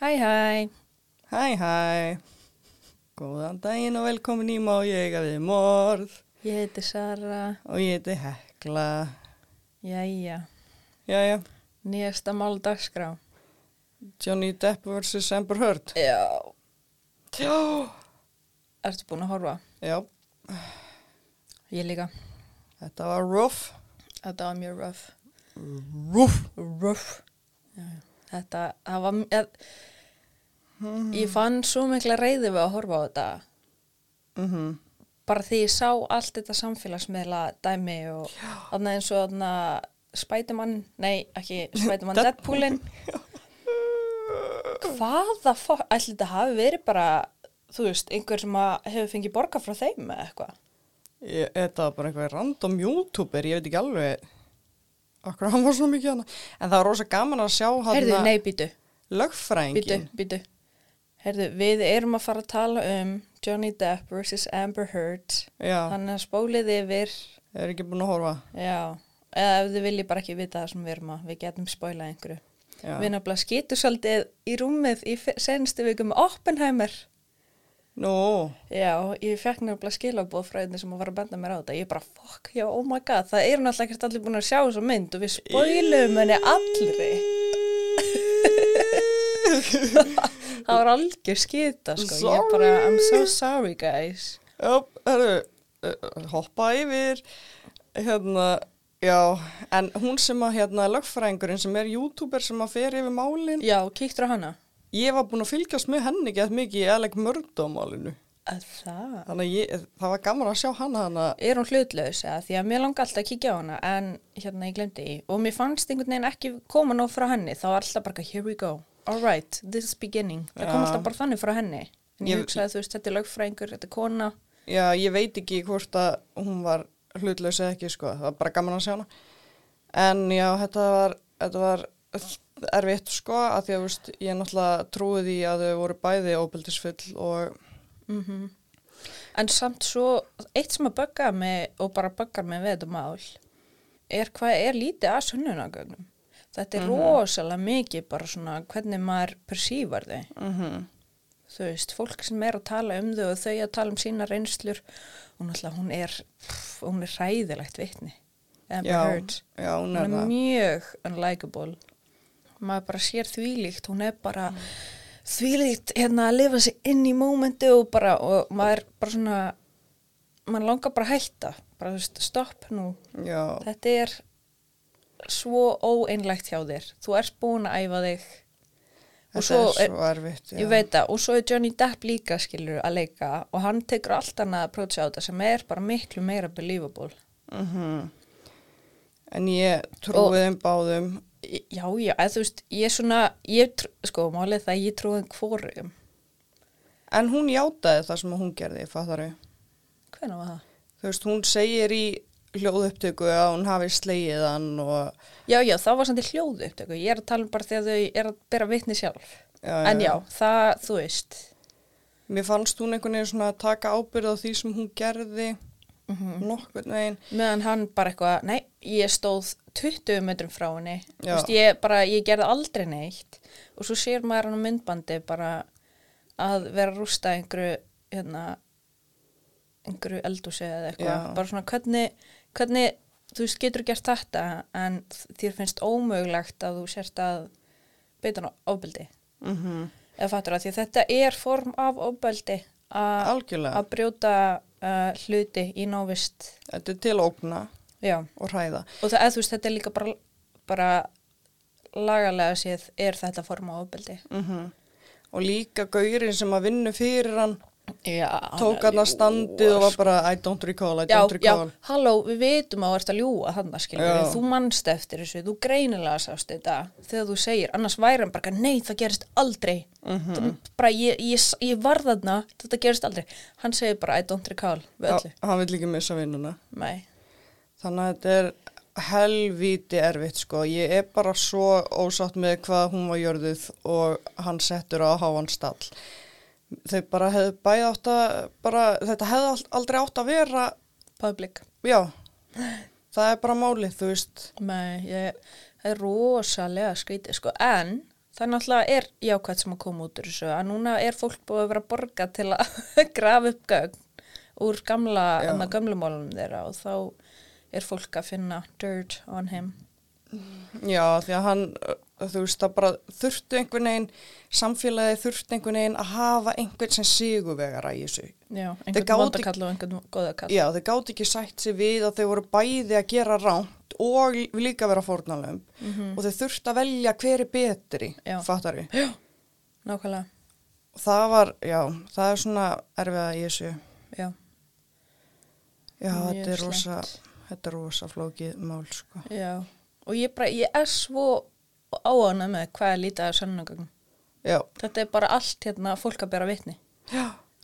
Hæ, hæ. Hæ, hæ. Góðan daginn og velkomin í Má ég eiga við morð. Ég heiti Sara. Og ég heiti Hekla. Jæja. Jæja, Nýjasta mál dagskrá. Johnny Depp vs. Amber Heard. Já. Já. Ertu búin að horfa? Já, Ég líka. þetta var rough. Þetta var mjög rough. Rough. Rough. Já. Þetta, það var, ég, ég fann svo mikla reyði við að horfa á þetta. Mm Bara því ég sá allt þetta samfélagsmiðla dæmi og þarna eins og þarna Spiderman, nei ekki Spiderman, Deadpoolin. Hvaða fokk, ætli þetta hafi verið bara, þú veist, einhver sem hefur fengið borga frá þeim eða eitthvað? Þetta var bara einhver random youtuber, ég veit ekki alveg okkur hann var svo mikið hana. En það var rosa gaman að sjá hann Herðu, nei, býtu, býtu, lögfrængin. býtu. Herðu, við erum að fara að tala um Johnny Depp vs. Amber Heard. Já, Þannig að spólið yfir, ég er ekki búin að horfa. já, eða ef þið viljið bara ekki vita það sem við erum að, við getum spólað einhverju. Já. Við nefnilega skýtu svolítið í rúmið í senstu viku með Oppenheimer. Nú, Já, ég fekk nefnilega skilabóð frá einni sem var að benda mér á þetta. Ég bara, fuck, já, oh my god, það eru náttúrulega ekkert allir búin að sjá þessa mynd og við spólum henni allri. það var algjör skita, sko. Ég bara, I'm so sorry, guys. Já, herru, uh, hoppa yfir, hérna, já, en hún sem að, hérna, lögfræðingurinn sem er youtuber sem að fer yfir málin, Já, kíktur á hana? Ég var búin að fylgjast með henni gett mikið í eðleg mörgdómálinu, Að það? þannig að ég, það var gaman að sjá hana hana, Er hún hlutlaus, eða? Því að mér langar alltaf að kíkja á hana, en hérna ég glemdi í. Og mér fannst einhvern veginn ekki koma nóg frá henni, þá var alltaf bara, here we go. All right, this is beginning. Það kom Já. alltaf bara þannig frá henni. En ég, Ég- hugsaði, þú veist, þetta er lögfræðingur, þetta er kona. já, ég veit ekki hvort að hún var hlutlaus eða ekki, sko, það var bara gaman að sjá hana, en já, þetta var, þetta var erfitt, sko, að því að, veist, ég náttúrulega trúi því að þau voru bæði óbyldisfull og, Mm En samt svo, eitt sem að bögga mig og bara böggar mig við þetta mál er hvað er lítið að sunnunagögnum. Þetta er rosalega mikið bara svona hvernig maður persívar þau. mhm, Þú veist, fólk sem er að tala um þau og þau að tala um sína reynslur og náttúrulega hún er, hún er hræðilegt vitni. Amber Heard. hún Hún er er það. mjög unlikable. Maður bara sér þvílíkt, hún er bara þvílíkt hérna að lifa sig inn í mómenti og bara, og maður bara svona, maður langar bara að hætta, bara þú veist, stopp nú. Já, Þetta er svo óeinlægt hjá þér. Þú ert búin að æfa þig. Og svo er svo erfitt. Ég veit það, og svo er Johnny Depp líka skilur að leika og hann tekur allt annað að prótsa á þetta sem er bara miklu meira believable. Mhm. En ég trúið þeim báðum. Já, já, eða þú veist, ég er svona, ég, sko, málið það að ég trúið hvorum. En hún játaði það sem hún gerði, fattar þau. Hvernig var það? Þú veist, hún segir í hljóðupptöku að hún hafi slegið hann og... Já, já, það var samt í hljóðu upptöku. Ég er að tala um bara þegar þau er að bera vitni sjálf. Já, en já, það, þú veist. Mér fannst hún einhvern veginn svona að taka ábyrð á því sem hún gerði Mm nokkurn veginn. Meðan hann bara eitthvað, nei, ég stóð 20 metrum frá henni. Veist, ég bara, ég gerði aldrei neitt. Og svo sér maður hann á myndbandi bara að vera að rústa einhverju, hérna, einhverju eldúsi eða eitthvað. Bara svona, hvernig, hvernig, þú veist, getur gert þetta en þér finnst ómögulegt að þú sért að beita hann á ofbeldi. Mm Eða fattur það, því að þetta er form af ofbeldi að að brjóta uh, hluti í návist. Þetta er til að ógna Já. og hræða. Og það, veist, þetta er líka bara, bara lagalega séð er þetta forma ofbeldi. Mm Og líka gaurinn sem að vinna fyrir hann Já, tók hann að standið og var bara I don't recall, I Já, don't já, recall. halló, við vitum að þú ert að ljúa hann Já. þú mannst eftir þessu, þú greinilega sást þetta þegar þú segir, annars væri hann bara, nei, það gerist aldrei, mm bara ég, ég, ég var þarna, þetta gerist aldrei, hann segir bara, I don't recall, við öllu, Já, hann vil ekki missa vinnuna. nei, Þannig að þetta er helvíti erfitt sko. Ég er bara svo ósátt með hvað hún var jörðuð og hann settur á háan stall. Þau bara hefðu bæði átt að, bara, þetta hefði al- aldrei átt að vera, public, já, það er bara málið, þú veist. nei, ég, það er rosalega skrítið, sko, en það náttúrulega er jákvæmt sem að koma út úr þessu að núna er fólk búið að vera borga til að grafa upp gögn úr gamla, Já. annar gamlumálunum þeirra og þá er fólk að finna dirt on him Já, því að hann, uh, þú veist, það bara þurftu einhvern veginn, samfélagi þurftu einhvern veginn að hafa einhvern sem sigurvegara í þessu. Já, Þeir einhvern vondakall og einhvern góðakall Já, þeir gátt ekki sætt sér við að þau voru bæði að gera ránt og líka vera fórnalömb og þeir þurftu að velja hver er betri, Mhm. Já. fattar við. Nákvæmlega, Það var, já, það er svona erfiða í þessu. já, Já, þetta er rosa, þetta er rosa flókið mál, sko. já og ég bara, ég er svo áana með hvað er lítið af sannungögnum Já, þetta er bara allt hérna fólk að bera vitni.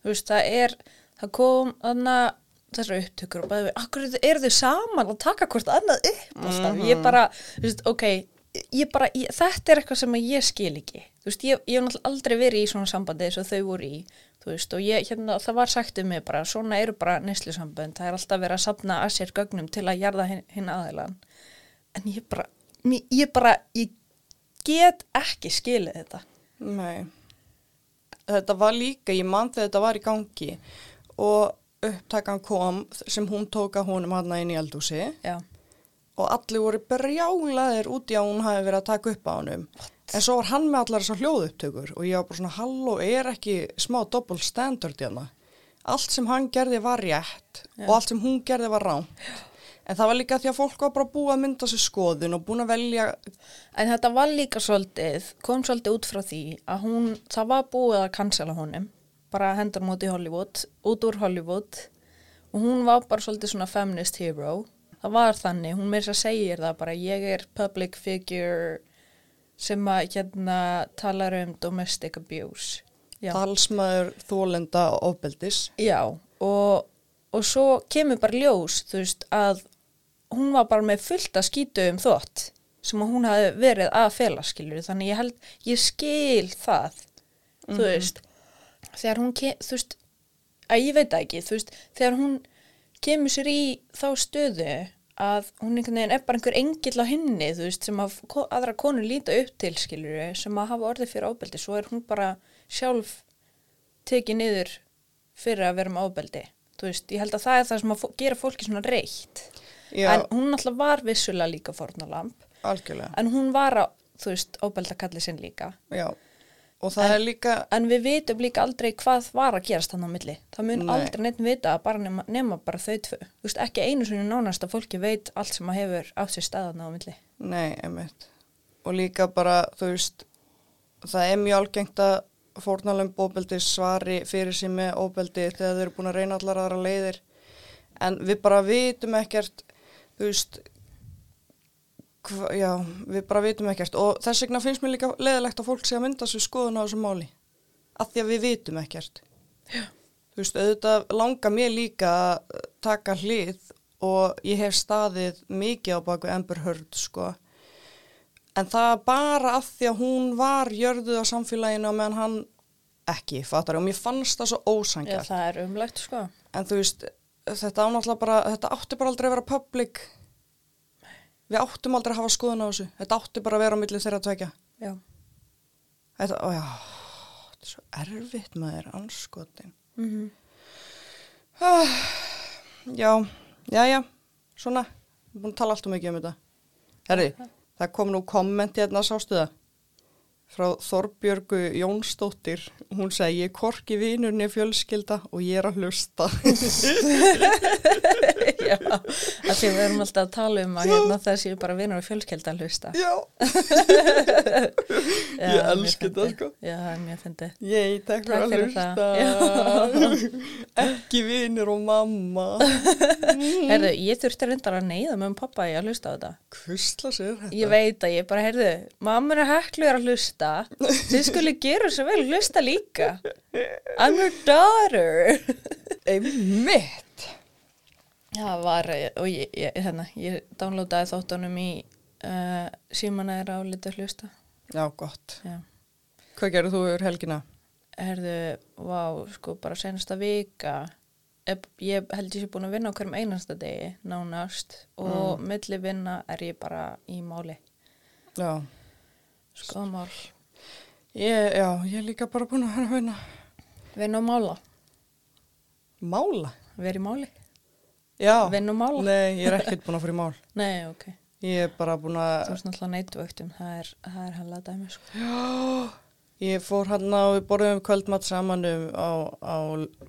Veist, það er það kom þarna þessar upptökur og bæði við, akkur eru þau saman að taka hvort annað upp? Alltaf, ég bara, þú veist, ok ég bara, ég, þetta er eitthvað sem ég skil ekki. Þú veist, ég, ég hef náttúrulega aldrei verið í svona sambandi eins og þau voru í þú veist, og ég, hérna, það var sagt um mig bara, svona eru bara neyslusambönd, það er alltaf verið að sapna að sér gögnum til að jarða hinn, hinn aðilan en ég bara, ég bara ég get ekki skilið þetta nei. Þetta var líka, ég man þegar þetta var í gangi og upptakan kom sem hún tók að honum hann inn í eldúsi já, og allir voru brjálaðir út í að hún hafi verið að taka upp á honum. En svo var hann með allar þessar hljóðupptökur og ég var bara svona, halló, er ekki smá double standard hérna? Allt sem hann gerði var rétt og allt sem hún gerði var ránt. En það var líka því að fólk var bara búið að mynda sér skoðun og búin að velja, En þetta var líka svolítið, kom svolítið út frá því að hún, það var búið að cancela honum, bara hendur hún út í Hollywood, út úr Hollywood og hún var bara svolítið svona feminist hero. Það var þannig, hún meira að segja það bara, ég er public figure sem að hérna talar um domestic abuse. Já, talsmaður, þólenda og ofbeldis. Já og, og svo kemur bara ljós, þú veist, að hún var bara með fullt að skýtu um þótt sem hún hafi verið að fela skilur þannig ég held, ég skil það þú veist. Þegar hún, ke, þú veist að ég veit ekki, þú veist, þegar hún kemur sér í þá stöðu að hún einhvern veginn er bara einhver engill á hinni, þú veist, sem að aðra konur líta upp til, skilur sem að hafa orðið fyrir ábeldi, svo er hún bara sjálf tekið niður fyrir að vera með ábeldi þú veist, ég held að það er það sem að gera fólki svona reitt Já, en hún náttúrulega var vissulega líka fórnalamb algjörlega. en hún var að, þú veist, ábeldakalli sinn líka Já, og það er líka, en við vitum líka aldrei hvað var að gerast þannig á milli það mun Nei. aldrei neitt vita bara nema, nema bara þau tvö þú veist, ekki einu sinni nánast að fólki veit allt sem að hefur átt sér staðan á milli nei, einmitt. Og líka bara, þú veist, það er mjög algengt að fórnalum óbeldi svari fyrir með óbeldi þegar þau eru búin að reyna allar aðra leiðir. En við bara vitum ekkert, þú veist, hva, já, við bara vitum ekkert. Og þess vegna finnst mér líka leiðilegt að fólk sé að mynda sér skoðun á þessu máli. Af því að við vitum ekkert. Já. Þú veist, auðvitað langar mér líka að taka hlið og ég hef staðið mikið á baku Amber Heard, sko. En það bara af því að hún var jörðuð á samfélaginu og meðan hann ekki, fattar. Og mér fannst það svo Já, ósangjart. það er umlegt sko En þú veist, þetta ánáttúrulega bara, þetta átti bara aldrei að vera public. Við áttum aldrei að hafa skoðun á þessu. Þetta átti bara að vera á milli þeirra að tvekja. Já, Þetta, ó já, þetta er svo erfitt með þér, anskotin. mm Ah, já, já, já, svona, ég er búin að tala allt um mikið um þetta. Herri, það kom nú komment hérna, sástu það? Frá Þorbjörgu Jónsdóttir, hún segi, ég korki vinurni fjölskylda og ég er að hlusta. Já, að því við erum alltaf að tala um að hérna, það séu bara vinur og fjölskylda að hlusta já, Já, Ég elska þetta, sko. Já, er mjög fyndið ég takk fyrir að hlusta. Ekki vinur og mamma. Herðu, ég þurfti reyndar að neyða með um pappa í að hlusta á þetta Hvistla sér þetta? Ég veit að ég bara, heyrðu, mamma er að heklu að hlusta Þið skulle gera svo vel, hlusta líka I'm your daughter Einmitt. Já, var, og ég, ég, hérna, ég downloadaði þáttunum í uh, símana er álítið að hlusta Já, gott. Já Hvað gerir þú yfir helgina? Herðu, vá, sko, bara senasta vika ég held ég sé búin að vinna á hverjum einasta degi nánast og milli vinna er ég bara í máli Já. skoðamál Ég, já, ég er líka bara búin að vinna. Vinn og mála. Mála? Verið máli. Já. Vinn og mála. Nei, ég er ekkert búin að fara í mál. Nei, ok. Ég er bara búin Þú að, veist náttúrulega neitvöktum, það er, það er hella dæmi, sko. já, ég fór hann á, við borðum kvöldmatt saman um á, á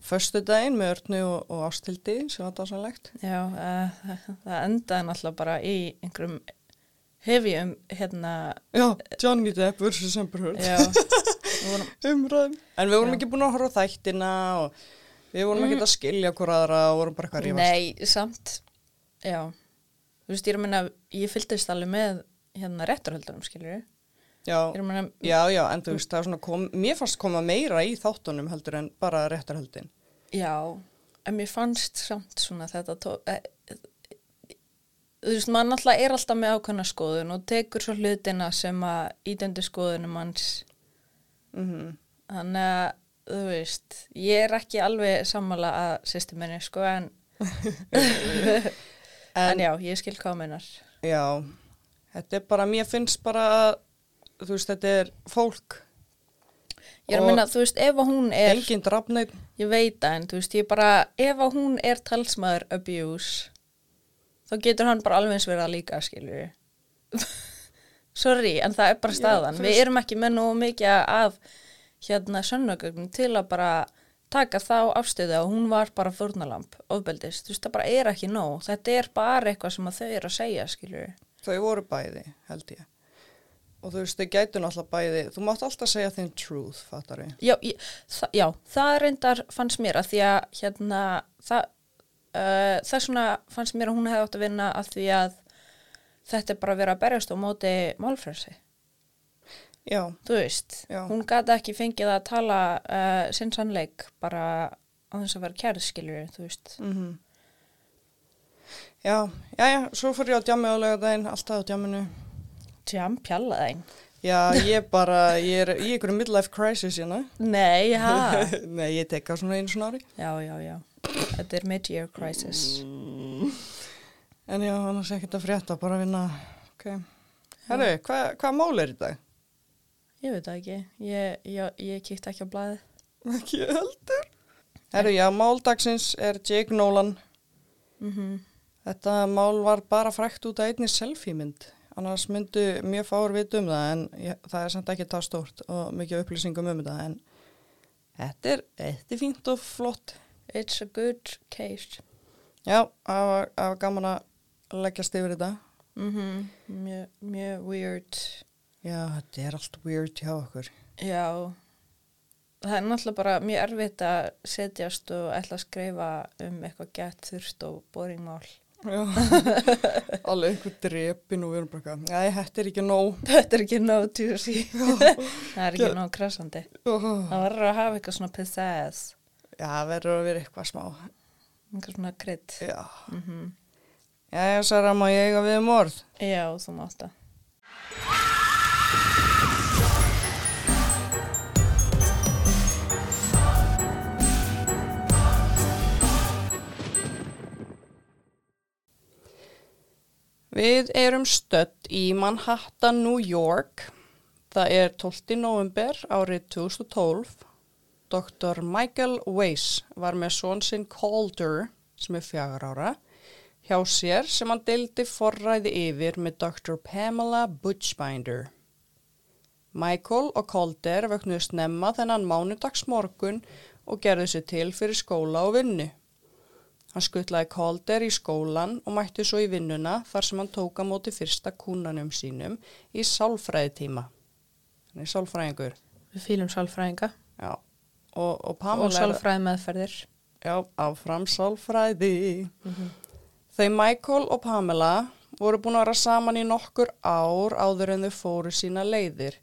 föstu daginn með Örnu og, og Ástildi sem var dásanlegt. Já, uh, það endaði náttúrulega bara í einhverjum hefjum, hérna, Já, Johnny Depp versus Amber Heard. já, vorum, Umræðum. En við vorum Já. ekki búin að horfa þættina og við vorum ekki að skilja hver aðra og vorum bara eitthvað að rífast. nei, samt, já, þú veist, ég er að minna, ég fylgdist alveg með, hérna, réttarhöldunum, skiljur Já, minna, já, já, en þú veist, það er svona kom, mér fannst koma meira í þáttunum heldur en bara réttarhöldin. já, en mér fannst samt svona þetta, tó, e, e, þú veist, maður náttúrulega er alltaf með ákveðna skoðun og tekur svo hlutina sem að ídendi skoðunum hans, Mm Þannig að, þú veist, ég er ekki alveg sammála að systeminni, sko, en, en, En- já, ég skil meinar. Já, þetta er bara, mér finnst bara að, þú veist, þetta er fólk. Ég er að minna, þú veist, ef að hún er, Engin drafneitt. ég veit það, en þú veist, ég bara, ef að hún er talsmaður abuse, þá getur hann bara alveg eins verið að líka, við. Sorry, en það er bara Já, staðan. þú Við erum ekki með nú mikið af, hérna, sönnögögnum til að bara taka þá afstöðu að hún var bara fórnalamp, ofbeldist. Þú veist, það bara er ekki nóg. Þetta er bara eitthvað sem þau eru að segja, skilur við. Þau voru bæði, held ég. Og þú veist, þau gætu náttúrulega bæði, þú mátt alltaf segja þinn truth, fattar við. Já, ég, þa já, það reyndar fannst mér að því að hérna, það, uh, það svona fannst mér að hún hefði átt að vinna að því að þetta er bara að vera að berjast á móti málfrelsi. Já, Þú veist, Já. hún gæti ekki fengið að tala uh, sinn sannleik bara á þess að vera kærðskilur, þú veist. mhm. Já, já, já, svo fyrir ég á djammi á laugardaginn, alltaf á djamminu. Tjám, pjalla þeim. Já, ég bara, ég er í einhverju midlife crisis hérna. Nei, ha? Nei, ég tek það svona einu svona ári. já, já, já. Þetta er mid-year crisis. En já, annars ekkert að frétta, bara að vinna, ok. Herru, hvað hva mál er í dag? Ég veit það ekki. Ég, ég, ég kíkti ekki á blæði. Ekki heldur. Herru, já, mál dagsins er Jake Nolan. Mm Þetta mál var bara frækt út af einni selfie-mynd. Annars myndu mjög fáur vita um það en ég, það er samt ekki það stórt og mikið upplýsingum um þetta. En þetta er, þetta er fínt og flott. It's a good case. Já, það var, það gaman að leggjast yfir þetta. Mm mjög, mjög weird. Já, þetta er allt weird hjá okkur. Já, það er náttúrulega bara mjög erfitt að setjast og ætla að skrifa um eitthvað gett þurft og boring mál. Já, alveg einhver drepin og við erum bara eitthvað. Já, þetta er ekki nóg. Þetta er ekki nóg tjúsi. það er ekki nóg krassandi. Oh. Það verður að hafa eitthvað svona pizzazz, Já, það verður að vera eitthvað smá. eitthvað svona krydd. Já. Mm Já, já, Sara, má ég eiga við um orð? Já, þú mátt það. Við erum stödd í Manhattan, New York. Það er 12. november árið 2012. Dr. Michael Weiss var með són sinn Calder, sem er fjagar ára, hjá sér sem hann deildi forræði yfir með Dr. Pamela Butchbinder. Michael og Calder vöknuðu snemma þennan mánudags morgun og gerðu sér til fyrir skóla og vinnu. Hann skuttlaði Calder í skólan og mætti svo í vinnuna þar sem hann tók á móti fyrsta kúnanum sínum í sálfræðitíma. Hann er sálfræðingur. Við fýlum sálfræðinga Já. Og, og og sálfræði meðferðir. já, áfram sálfræði. Þau Michael og Pamela voru búin að vera saman í nokkur ár áður en þau fóru sína leiðir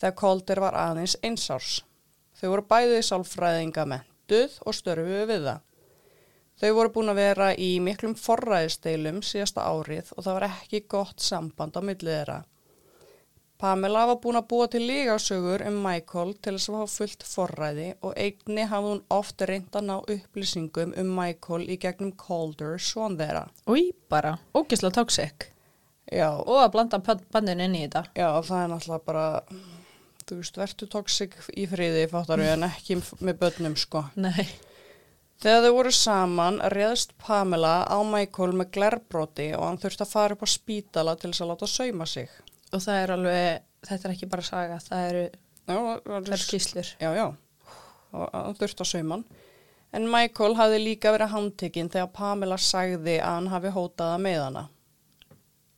þegar Calder var aðeins einsárs. Þau voru bæðið sálfræðinga mentuð og störfuðu við það. Þau voru búin að vera í miklum forræðisteilum síðasta árið og það var ekki gott samband á millið þeirra. Pamela var búin að búa til lígasögur um Michael til þess að hafa fullt forræði og eigni hafði hún oft reynd að ná upplýsingum um Michael í gegnum Calder svon þeirra. Új, bara. Ógislega toxic. Já, Og að blanda bandinu inn í þetta. já, það er náttúrulega bara þú veist, verður toxic í friði, fattar við, en ekki með börnum, sko. Nei. Þegar þau voru saman, reðst Pamela á Michael með glerbroti og hann þurfti að fara upp á spítala til þess að láta sauma sig. Og það er alveg, þetta er ekki bara saga, það eru, það eru skýslur. Já, já, og hann þurfti að sauma hann. En Michael hafði líka verið handtekinn þegar Pamela sagði að hann hafi hótaða með hana.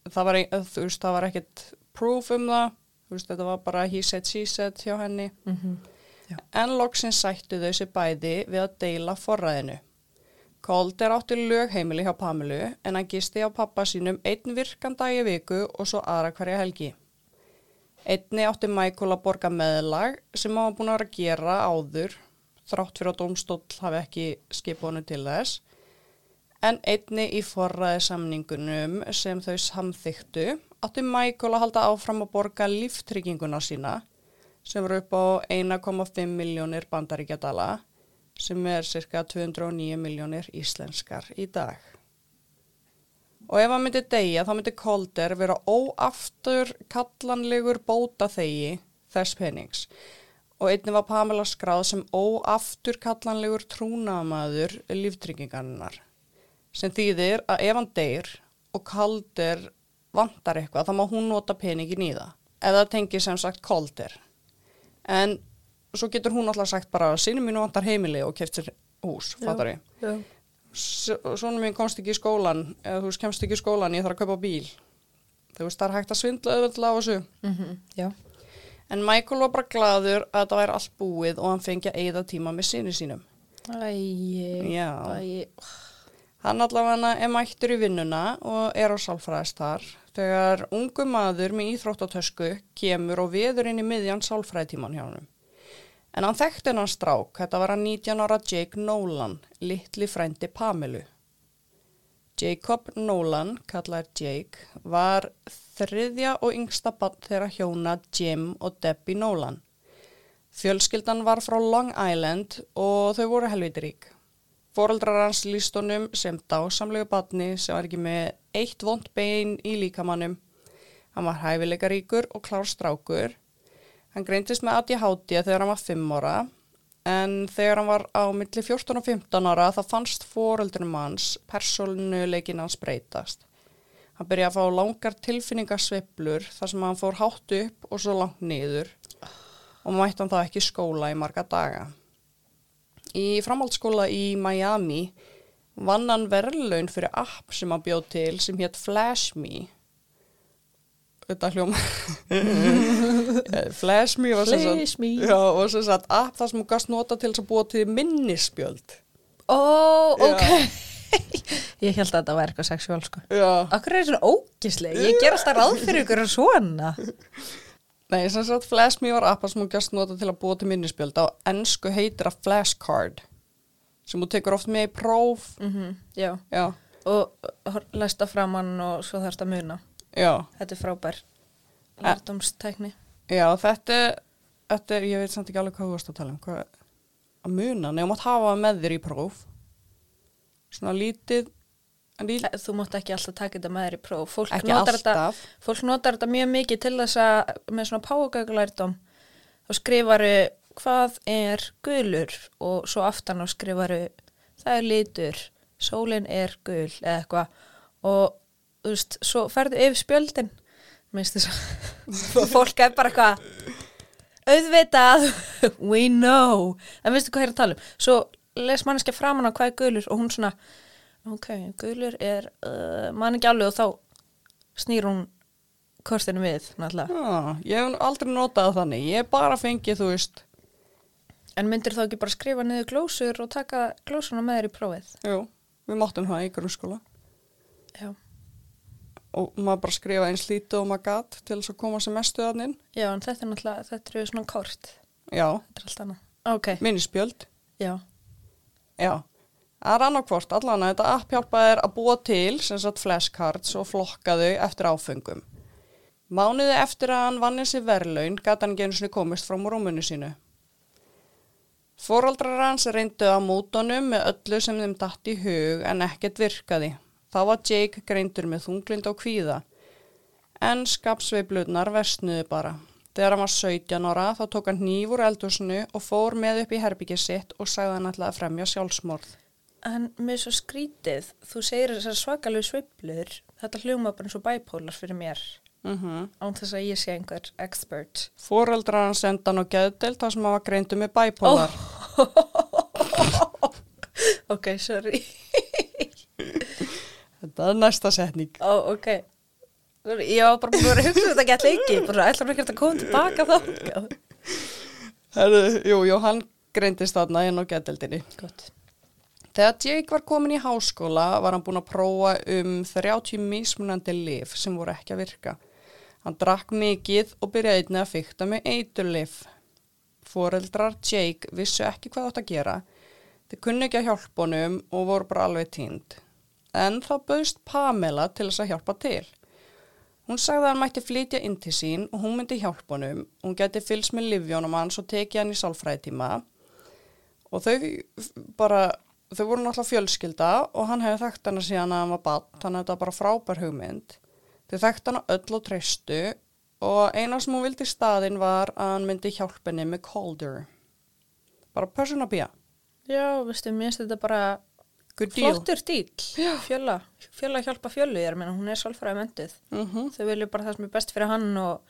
Það var, þú veist, það var ekkert proof um það, veist, þetta var bara he said, she said hjá henni. Mm En loksins sættu þau sér bæði við að deila forræðinu. Cold er átti lögheimili hjá Pamelu en hann gisti á pappa sínum einn virkan dag í viku og svo aðra hverja helgi. Einni átti Michael að borga meðlag sem hann var búin að vera að gera áður, þrátt fyrir að domstóll hafi ekki skiponu til þess, en einni í forræði samningunum sem þau samþyktu átti Michael að halda áfram að borga líftrygginguna sína sem voru upp á 1,5 miljónir bandaríkjadala sem er cirka 209 miljónir íslenskar í dag. Og ef hann myndi deyja þá myndi Kolder vera óaftur kallanlegur bóta þegi þess penings. Og einnig var Pamela skráð sem óaftur kallanlegur trúnamaður líftryggingarnar. Sem þýðir að ef hann deyr og Kolder vantar eitthvað þá má hún nota peningin í það. Eða tengir sem sagt Kolder. En svo getur hún alltaf sagt bara sínum mínu vantar heimili og keft sér hús, fattar ég. Svona mín komst ekki í skólan, eða þú veist, kemst ekki í skólan, ég þarf að kaupa bíl. Þú veist, það er hægt að svindla auðvitað á þessu. Mm Já. En Michael var bara gladur að það væri allt búið og hann fengi að eigða tíma með sinni sínum. Æi, Já. æi, Hann allavega er mættur í vinnuna og er á sálfræðist þar þegar ungu maður með íþróttatösku kemur og veður inn í miðjan sálfræðitíman hjá hann. En hann þekkti hennan strák, þetta var hann 19 ára Jake Nolan, litli frændi Pamelu. Jacob Nolan, kallar Jake, var þriðja og yngsta bann þeirra hjóna Jim og Debbie Nolan. Fjölskyldan var frá Long Island og þau voru helviti rík. Fóreldrar hans líst honum sem dásamlegu batni sem var ekki með eitt vond bein í líkamannum. Hann var hæfileika ríkur og klár strákur. Hann greintist með ADHD þegar hann var 5 ára en þegar hann var á milli 14 og 15 ára þá fannst fóreldrunum hans persónuleikin hans breytast. Hann byrjaði að fá langar tilfinningarsveplur þar sem hann fór hátt upp og svo langt niður og mætti hann þá ekki skóla í marga daga. Í framhaldsskóla í Miami vann hann verðlaun fyrir app sem hann bjóð til sem hétt FlashMe. Þetta hljóma. Flashme. já, var sem sagt app þar sem hún gast nota til að búa til minnisspjöld. Ó, ok. Já. ég held að þetta var eitthvað sexuál, sko. Já. Akkur er þetta svona ógisleg? Ég ger alltaf ráð fyrir ykkur en svona. Nei, sem sagt FlashMe var app þar sem hún gast nota til að búa til minnisspjöld. Á ennsku heitir það flashcard sem þú tekur oft með í próf. Mm Já. Já, Og hor- læsta framann og svo þarfst að muna. já. Þetta er frábær. Lærdomstækni. Já, þetta, þetta er, ég veit samt ekki alveg hvað þú varst að tala um, hvað, að muna, nefnum að hafa með þér í próf, svona lítið, lítið Þú mátt ekki alltaf taka þetta með þér í próf. Fólk notar þetta Fólk notar þetta mjög mikið til þess að með svona páagögulærdom þá skrifaru hvað er gulur? Og svo aftan á skrifaru það er litur, sólin er gul eða eitthvað. Og þú veist, svo ferðu yfir spjöldin. Minnst þess að fólk er bara eitthvað auðvitað, we know. En veistu hvað ég er að tala um? Svo les manneskja framan á hvað er gulur og hún svona ok, gulur er uh, mann ekki alveg og þá snýr hún kortinu við náttúrulega. já, ég hef aldrei notað þannig, ég bara fengið, þú veist, En myndir þá ekki bara skrifa niður glósur og taka glósuna með þér í prófið? jú, við máttum það í grunnskóla Já. og maður bara skrifa eins lítið og maður gatt til þess að koma sem mestu þannig, Já, en þetta er náttúrulega, þetta eru svona kort. já, Þetta er allt annað. Ok, minnisspjöld, já. já, það er annarkvort, allan að þetta app hjálpaði þér að búa til, sem sagt flashcards og flokka þau eftir áfengum. Mánuði eftir að hann vann þessi verðlaun gæti hann sinni komist frá rúmunu sínu. Fóraldrar hans reyndu á mótonum með öllu sem þeim datt í hug en ekkert virkaði. Þá var Jake greindur með þunglind og kvíða. En skapsveiflunar versnuðu bara. Þegar hann var 17 ára þá tók hann hníf úr eldhúsinu og fór með upp í herbyggið sitt og sagði hann alltaf að fremja sjálfsmorð. En með svo skrítið, þú segir þessar svakalegu sveiflur, þetta hljóma bara eins og bæpólar fyrir mér, Mm án þess að ég sé einhver expert. Fóreldrar hann senda hann á geðdelt þar sem hann var greindu með bæpólar. Ok, sorry. Þetta er næsta setning. Ó, ok. Ég var bara búin að hugsa um þetta gett lengi, bara ætlar ekki að koma tilbaka þá. Herðu, jú, jú, hann greindist þarna inn á geðdeltinni. Gott. Þegar Jake var komin í háskóla var hann búin að prófa um 30 mismunandi lif sem voru ekki að virka. Hann drakk mikið og byrjaði einnig að fykta með eiturlif. Fóreldrar Jake vissu ekki hvað átt að gera. Þeir kunni ekki að hjálpa honum og voru bara alveg tínd. En þá bauðst Pamela til þess að hjálpa til. Hún sagði að hann mætti flytja inn til sín og hún myndi hjálpa honum. Hún geti fylgst með livjónum hans og tekið hann í sálfræðitíma. Og þau bara, þau voru náttúrulega fjölskylda og hann hefði þekkt hana síðan að hann var bann, þannig að þetta var bara frábær hugmynd. Þau þekkt hana öll og treystu og eina sem hún vildi í staðinn var að hann myndi hjálpa henni með Calder. Bara person að býja. Já, veistu, mér finnst þetta bara flottur dýl. Fjöla, fjöla hjálpa fjölu, ég er að meina, hún er sálfræði mentuð. Mm -hmm. Þau vilja bara það sem er best fyrir hann og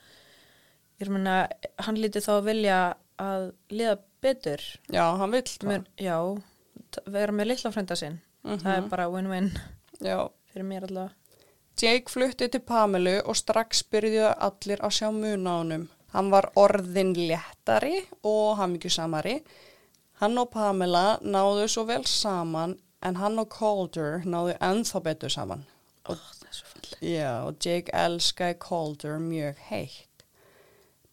ég er að meina, hann lítið þá að vilja að liða betur. Já, hann vill það. Já, vera með litla frænda sinn. Það er bara win-win fyrir mér allavega. Jake flutti til Pamelu og strax byrjuðu allir að sjá mun á honum. Hann var orðin léttari og hammingjusamari. Hann og Pamela náðu svo vel saman en hann og Calder náðu ennþá betur saman. Ó, það er svo fallið. Já, og Jake elskaði Calder mjög heitt.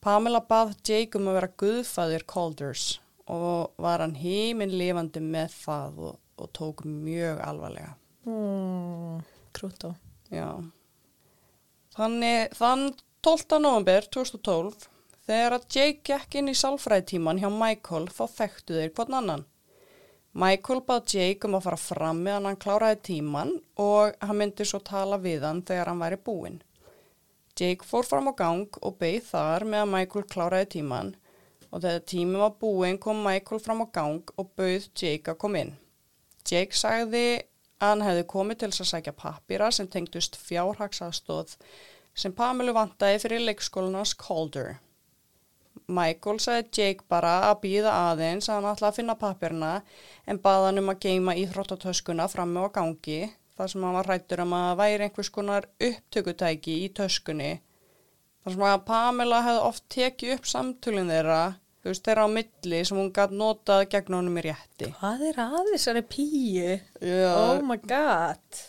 Pamela bað Jake um að vera guðfæðir Calders og var hann heiminn lifandi með það og, og tók mjög alvarlega. Mm, krútó. Já. Þannig þann 12. november 2012 þegar að Jake gekk inn í sálfræðitíman hjá Michael þá þekktu þeir hvern annan. Michael bað Jake um að fara fram meðan hann kláraði tíman og hann myndi svo tala við hann þegar hann væri búinn. Jake fór fram á gang og beigð þar meðan Michael kláraði tíman og þegar tími var búinn kom Michael fram á gang og bauð Jake að koma inn. Jake sagði að hann hefði komið til að sækja pappýra sem tengdust fjárhagsaðstóð sem Pamelu vantaði fyrir leikskólanars Calder. Michael sagði Jake bara að býða aðeins að hann ætla að finna pappirna en baða hann um að geima íþróttatöskuna frammi á gangi þar sem hann var hrættur um að væri einhvers konar upptökutæki í töskunni. Þar sem að Pamela hefði oft tekið upp samtölinn þeirra, þú veist þeirra á milli sem hún gæti notað gegn honum í rétti. Hvað er að þessari píu? Já, Oh my god.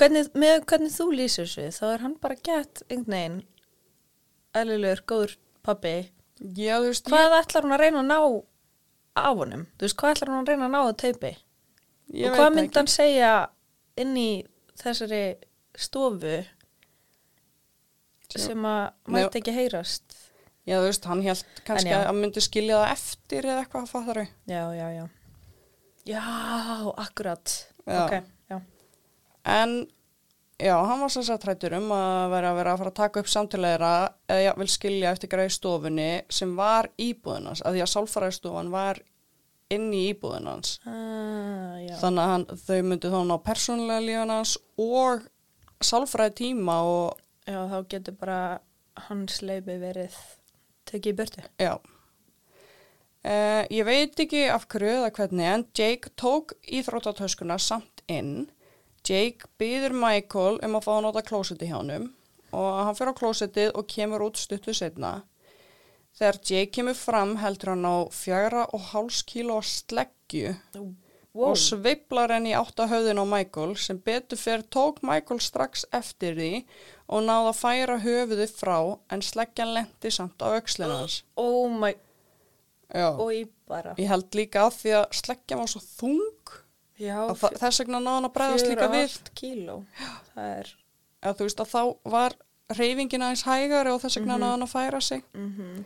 Hvernig, með hvernig þú lýsir þessu, þá er hann bara gett einhvern veginn eðlilegur, góður pabbi. já veist, Hvað ætlar hún að reyna að ná á honum? Þú veist, hvað ætlar hún að reyna að ná ég, ég og hvað myndi hann segja inn í þessari stofu Sem- sem að Nei. mætti ekki heyrast? Já, þú veist, hann held kannski já. að hann myndi skilja það eftir eða eitthvað að fattar þau. Já, já, já. Já, akkurat. Já. Ok, já. En, já, hann var sem sagt hrættur um að vera að vera að fara að taka upp samtilegra eða já, vil skilja eftir greið stofunni sem var íbúðinans, að því að sálfræðistofan var inn í íbúðinans. Ah, já. Þannig að hann, þau myndi þá ná persónulega lífanans og sálfræði tíma og, Já, þá getur bara hans leipi verið tekið í burtu. já. Uh, ég veit ekki af hverju eða hvernig en Jake tók íþróttatöskuna samt inn. Jake byður Michael um að fá að nota klósetti hjá honum og hann fyrir á klósettið og kemur út stuttu setna. Þegar Jake kemur fram heldur hann á fjara og háls kíló sleggju Wow. og sveiflar henni í átta höfðin á Michael sem betur fyrir tók Michael strax eftir því og náða að færa höfuði frá en sleggjan lendi samt á öxlinans. Oh my, Já. og ég bara. Ég held líka að því að sleggjan var svo þung Já, að þa- þess vegna náða hann að bregðast líka við. Fjögur kíló. Það er, Að þú veist að þá var reyfingin aðeins hægari og þess vegna Mhm. náða hann að færa sig. mhm.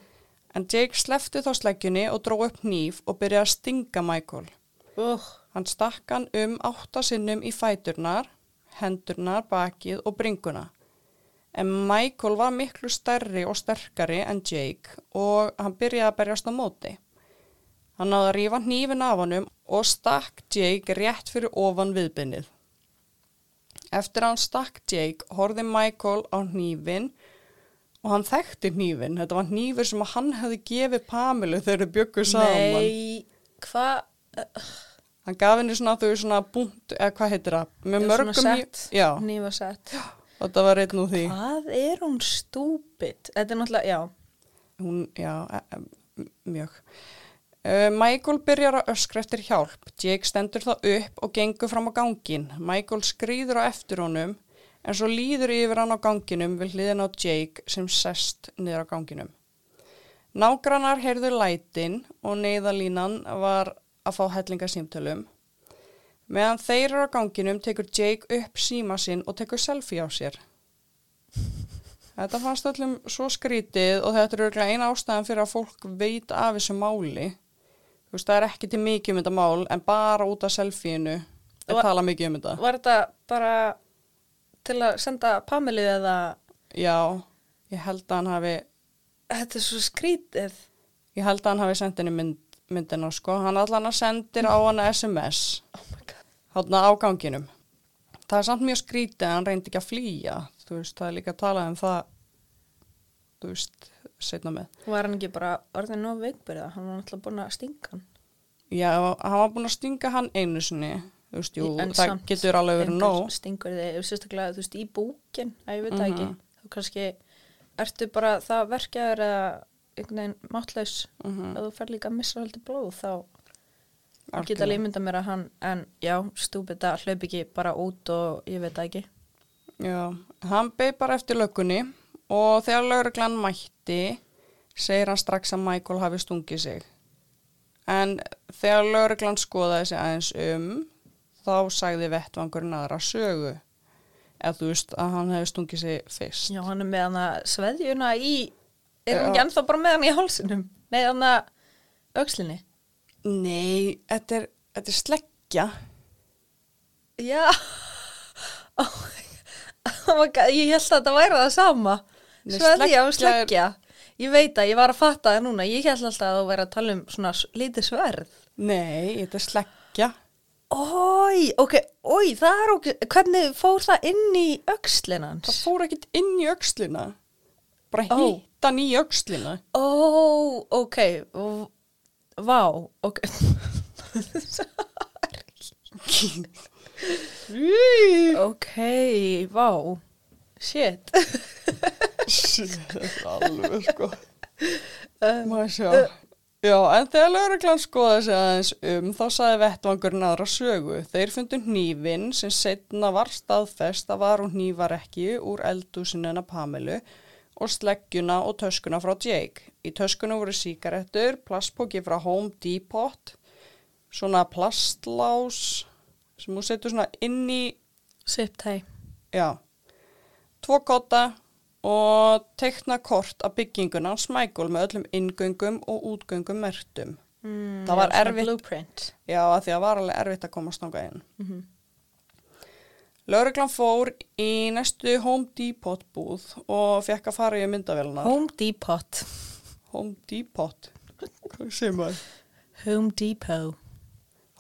En Jake slefti þá sleggjunni og dró upp hníf og byrjaði að stinga Michael. Uh, Hann stakk hann um átta sinnum í fæturnar, hendurnar, bakið og bringuna. En Michael var miklu stærri og sterkari en Jake og hann byrjaði að berjast á móti. Hann náði að rífa hnífin af honum og stakk Jake rétt fyrir ofan viðbynnið. Eftir hann stakk Jake horfði Michael á hnífin og hann þekkti hnífin. Þetta var hnífur sem hann hefði gefið Pamilu þegar þau bygguð saman. Nei, hvað? Hann gaf henni svona, þau svona búnt, eða hvað heitir það? Með mörgum svona hníf. sett. Já, Nýfa sett. og það var einn úr því. Hvað er hún stúpid? Þetta er náttúrulega, já. Hún, já, e, e, mjög. Uh, Michael byrjar að öskra eftir hjálp. Jake stendur þá upp og gengur fram á gangin. Michael skrýður á eftir honum en svo líður yfir hann á ganginum við hliðin á Jake sem sest niður á ganginum. Nágrannar heyrðu lætin og neyðalínan var að fá hellinga símtölum. Meðan þeir eru á ganginum tekur Jake upp síma sinn og tekur selfie á sér. Þetta fannst öllum svo skrítið og þetta er auðvitað eina ástæðan fyrir að fólk veit af þessu máli. Þú veist, það er ekki til mikið um þetta mál en bara út af selfieinu er Og- tala mikið um þetta. Var þetta bara til að senda Pamilu eða Já, ég held að hann hafi, þetta er svo skrítið? ég held að hann hafi sendt henni mynd, myndina, sko. Hann allan að sendir á hana SMS, Oh hátna á ganginum. Það er samt mjög skrítið að hann reyndi ekki að flýja. Þú veist, það er líka að tala um það, þú veist, setna með. Var hann ekki bara orðin nóg veikbyrða? Hann var náttúrulega búin að stinga hann. Já, hann var búin að stinga hann einu sinni, þú veist, jú, En það samt getur alveg verið nóg. Stingur þig, sérstaklega, þú veist, í búkin, að ég veit það ekki. Mhm. Þá kannski, ertu bara það verkjaður eða einhvern veginn máttlaus Mhm. að þú fer líka að missa haldi blóð, þá Algjörlega. geta límynda mér að hann, en já, stúpid að hlaup ekki bara út og ég veit ekki. Já, hann beð bara eftir löggunni og þegar lögreglan mætti segir hann strax að Michael hafi stungið sig. En þegar lögreglan skoðaði sig aðeins um, þá sagði vettvangurinn aðra sögu. Eða þú veist að hann hefði stungið sig fyrst. Já, hann er með hann að sveðjuna í, er hann ekki ennþá bara með hann í hálsinum? Nei, hann að aukslinni. Nei, þetta er, þetta er sleggja. Já, oh, oh god, ég held að þetta væri það sama. Nei, Sveðja og sleggja er- sleggja. Ég veit að ég var að fatta það núna, ég held alltaf að þú væri að tala um svona lítið sverð. Nei, þetta er sleggja. Ói, ok, ói, það er ok, hvernig fór það inn í hans? Það fór ekkit inn í öxlina. Bara hitt hann í öxlina. Ó, ok, v- vá, ok. ok, vá, shit. Er alveg sko. Má sjá. Já, en þegar lauruglan skoði sig aðeins um þá saði vettvangurinn aðra sögu. Þeir fundu hnífin sem setna var staðfest að var hún hnífar ekki úr eldúsinu hennar Pamilu og sleggjuna og töskuna frá Jake. Í töskuna voru síkarettur, plastpóki frá Home Depot, svona plastlás sem hún setur svona inn í Siptæ. Já, tvo kotta og tekna kort af bygginguna Michael með öllum inngöngum og útgöngum mertum. Mm, Það var erfitt. Blueprint. Já, að því að var alveg erfitt að komast þangað inn. Mhm. Lörglan fór í næstu Home Depot búð og fekk að fara í myndavélina. Home Depot. Home Depot? Hvað segir maður? Home Depot.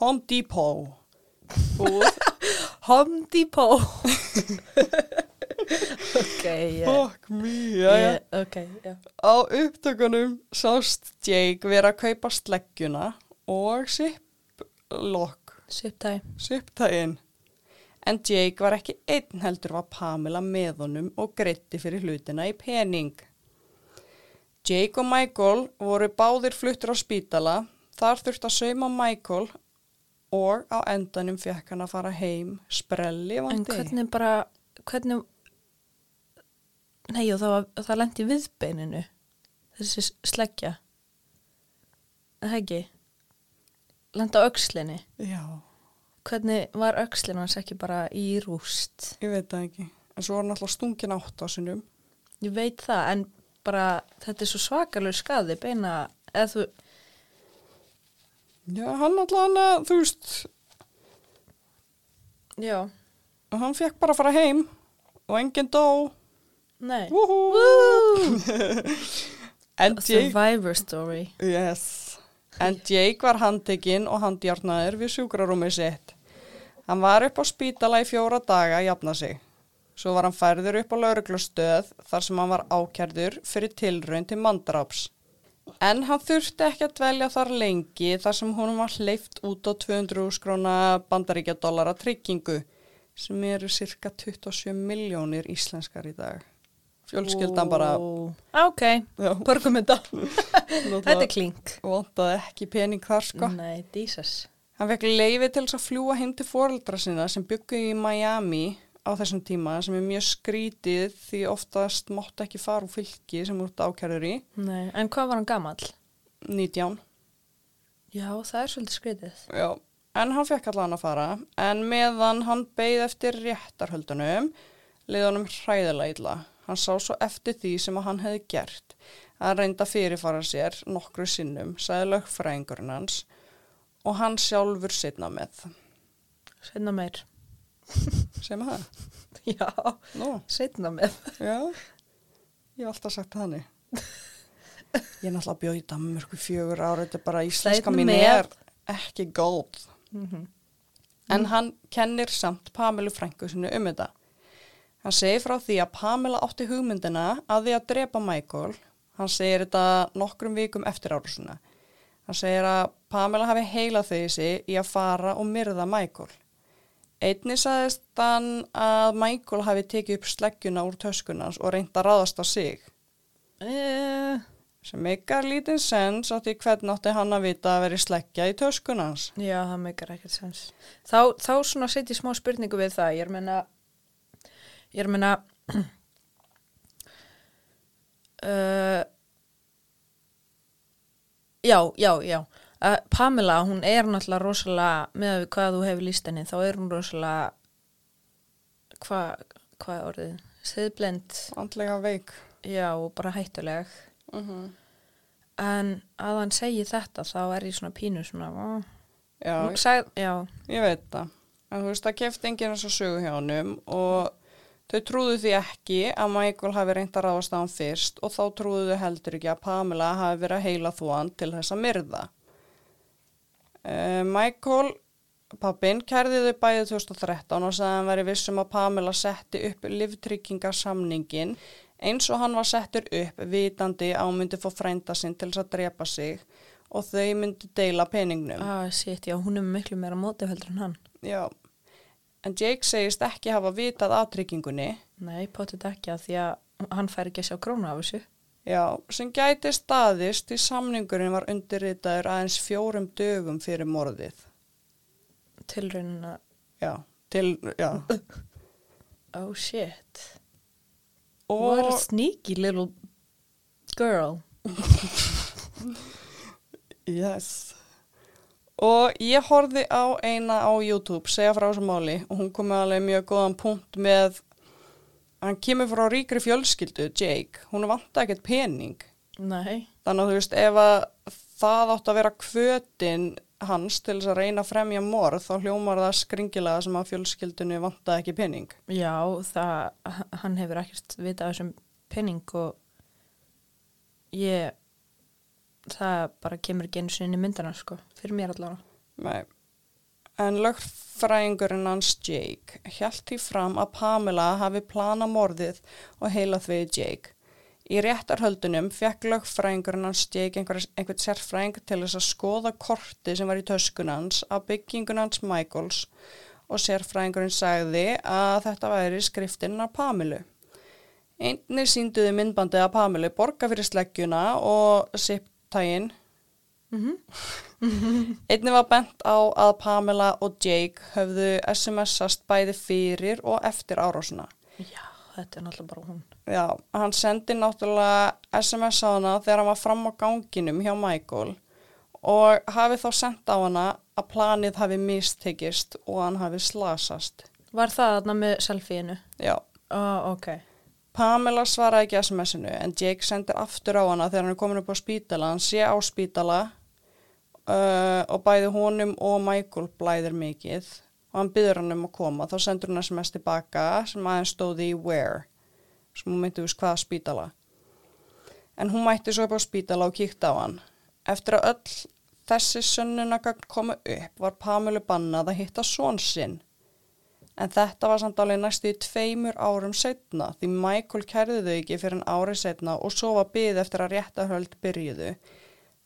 Home Depot búð. Home Depot. ok, já. Fuck me, já, já. Yeah, ok, já. Á upptökunum sást Jake vera að kaupa sleggjuna og sipplock, Siptæ. sipptægin. En Jake var ekki einn heldur var Pamela með honum og greitti fyrir hlutina í pening. Jake og Michael voru báðir fluttur á spítala, þar þurfti að sauma Michael og á endanum fekk hann að fara heim sprelli En vandi. hvernig bara, hvernig, nei, og það, var, það lendi viðbeininu, þessi sleggja. Það ekki, lenda á öxlinni. Já, Hvernig var öxlinn hans ekki bara í rúst? ég veit það ekki. En svo var hann alltaf stungin átt á sinnum. Ég veit það, en bara þetta er svo svakalur skaði beina, eða þú, Já, hann alltaf hann að, þú veist, já, og hann fekk bara að fara heim og enginn dó. Nei. Woohoo! en Jake, Survivor story. yes. en Jake var handtekinn og handjárnaður við sjúkrarúmið sitt. Hann var upp á spítala í fjóra daga að jafna sig. Svo var hann færður upp á lauruglustöð þar sem hann var ákjærður fyrir tilraun til mandráps. En hann þurfti ekki að dvelja þar lengi þar sem hún var hleyft út á 200 skróna bandaríkjadólara tryggingu sem eru cirka 27 miljónir íslenskar í dag. Fjölskyldan bara. Ok, já, borgum þetta. Þetta er klink. vantaði ekki pening þar sko. Nei, Jesus. Hann fekk leiði til þess að fljúa heim til foreldra sinna sem byggu í Miami á þessum tíma sem er mjög skrítið því oftast mátt ekki fara úr fylki sem út ákjærður í, Nei, en hvað var hann gamall? 19. Já, það er svolítið skritið. Já, en hann fekk allan að fara en meðan hann beigð eftir réttarhöldunum leiði honum hræðilega illa. Hann sá svo eftir því sem að hann hefði gert. Hann reynda fyrirfara sér nokkru sinnum, sagði lögfræðingurinn hans og hann sjálfur sitna með. Setna meir. Sem að það? Já, Nú, setna með. já, ég hef alltaf sagt það hannig. Ég er náttúrulega bjóð í Danmörku fjögur ára, þetta er bara íslenska mín er ekki góð. En hann kennir samt Pamelu frængu sinu um þetta. Hann segir frá því að Pamela átti hugmyndina að því að drepa Michael. Hann segir þetta nokkrum vikum eftir árusuna. Hann segir að Pamela hafi heilað þessi í að fara og myrða Michael. Einni sagðist hann að Michael hafi tekið upp sleggjuna úr töskunans og reynt að ráðast á sig. Uh, Sem meikar lítinn sens á því hvern átti hann að vita að veri sleggja í töskunans. já, það meikar ekkert sens. Þá, þá svona setjum smá spurningu við það. Ég er meina, ég er meina, uh, já, já, já. Uh, Pamela, hún er náttúrulega rosalega, með að við hvað þú hefur líst henni, þá er hún rosalega, hvað, hvað er orðið? Siðblend, Andlega veik. já, og bara hættuleg. Uh En að hann segi þetta, þá er ég svona pínu svona, ó, Já, Sag, já, Ég veit það. En þú veist, það kefti enginn að sögu hjá honum og þau trúðu því ekki að Michael hafi reynt að ráðast á hann fyrst og þá trúðu þau heldur ekki að Pamela hafi verið að heila þúan til þess að myrða. Uh, Michael, pappin, kærði þau bæðið 2013 og sagði að hann veri vissum að Pamela setti upp livtryggingarsamningin eins og hann var settur upp vitandi hún myndi fá frænda sinn til þess að drepa sig og þau myndi deila peningnum. ah, shit, já, hún er miklu meira mótið heldur en hann. Já, en Jake segist ekki hafa vitað af tryggingunni, Nei, potið ekki að því að hann fær ekki að sjá krónu af þessu. já, sem gæti staðist því samningurinn var undirritaður aðeins fjórum dögum fyrir morðið. Tilraunina, Já, til, já, oh shit. What a og, sneaky little girl. yes, og ég horfði á eina á YouTube segja frá þessu máli og hún kom með alveg mjög góðan punkt með, hann kemur frá ríkri fjölskyldu, Jake, hún vant ekkert pening. Nei, Þannig að þú veist, ef að það átt að vera kvötin hans til þess að reyna að fremja morð, þá hljómar það skringilega sem að fjölskyldunni vantaði ekki pening. já, það, hann hefur ekkert vitað af þessum penning og ég, það bara kemur ekki einu sinni myndana, sko, fyrir mér allavega. Nei. En lögfræðingurinn hans Jake hjælt því fram að Pamela hafi planað morðið og heilað við Jake. Í réttarhöldunum fekk lögfræðingurinn hans Jake einhver, einhvern sérfræðing til þess að skoða korti sem var í töskunans af byggingun hans Michaels og sérfræðingurinn sagði að þetta væri skriftinn af Pamelu. Einni sínduði myndbandið af Pamelu borga fyrir sleggjuna og siptægin Mm Einnig var bent á að Pamela og Jake höfðu SMS-ast bæði fyrir og eftir árásuna. Já, þetta er náttúrulega bara hún. Já, hann sendi náttúrulega SMS á hana þegar hann var fram á ganginum hjá Michael og hafi þá sendt á hana að planið hafi mistekist og hann hafi slasast. Var það þarna með selfie-inu? Já, Ó, ok. Pamela svaraði ekki SMS-inu en Jake sendir aftur á hana þegar hann er komin upp á spítala. Hann sé á spítala uh, og bæði honum og Michael blæðir mikið og hann byður hann um að koma. Þá sendur hann SMS tilbaka sem aðeins stóði í where sem hún myndi úr hvaða spítala. En hún mætti svo upp á spítala og kíkti á hann. Eftir að öll þessi sönnunagagn komu upp var Pamelu bannað að hitta són sinn. En þetta var samt alveg næstu í tveimur árum setna því Michael kærði þau ekki fyrir en árið setna og svo var byggð eftir að réttahöld byrjuðu.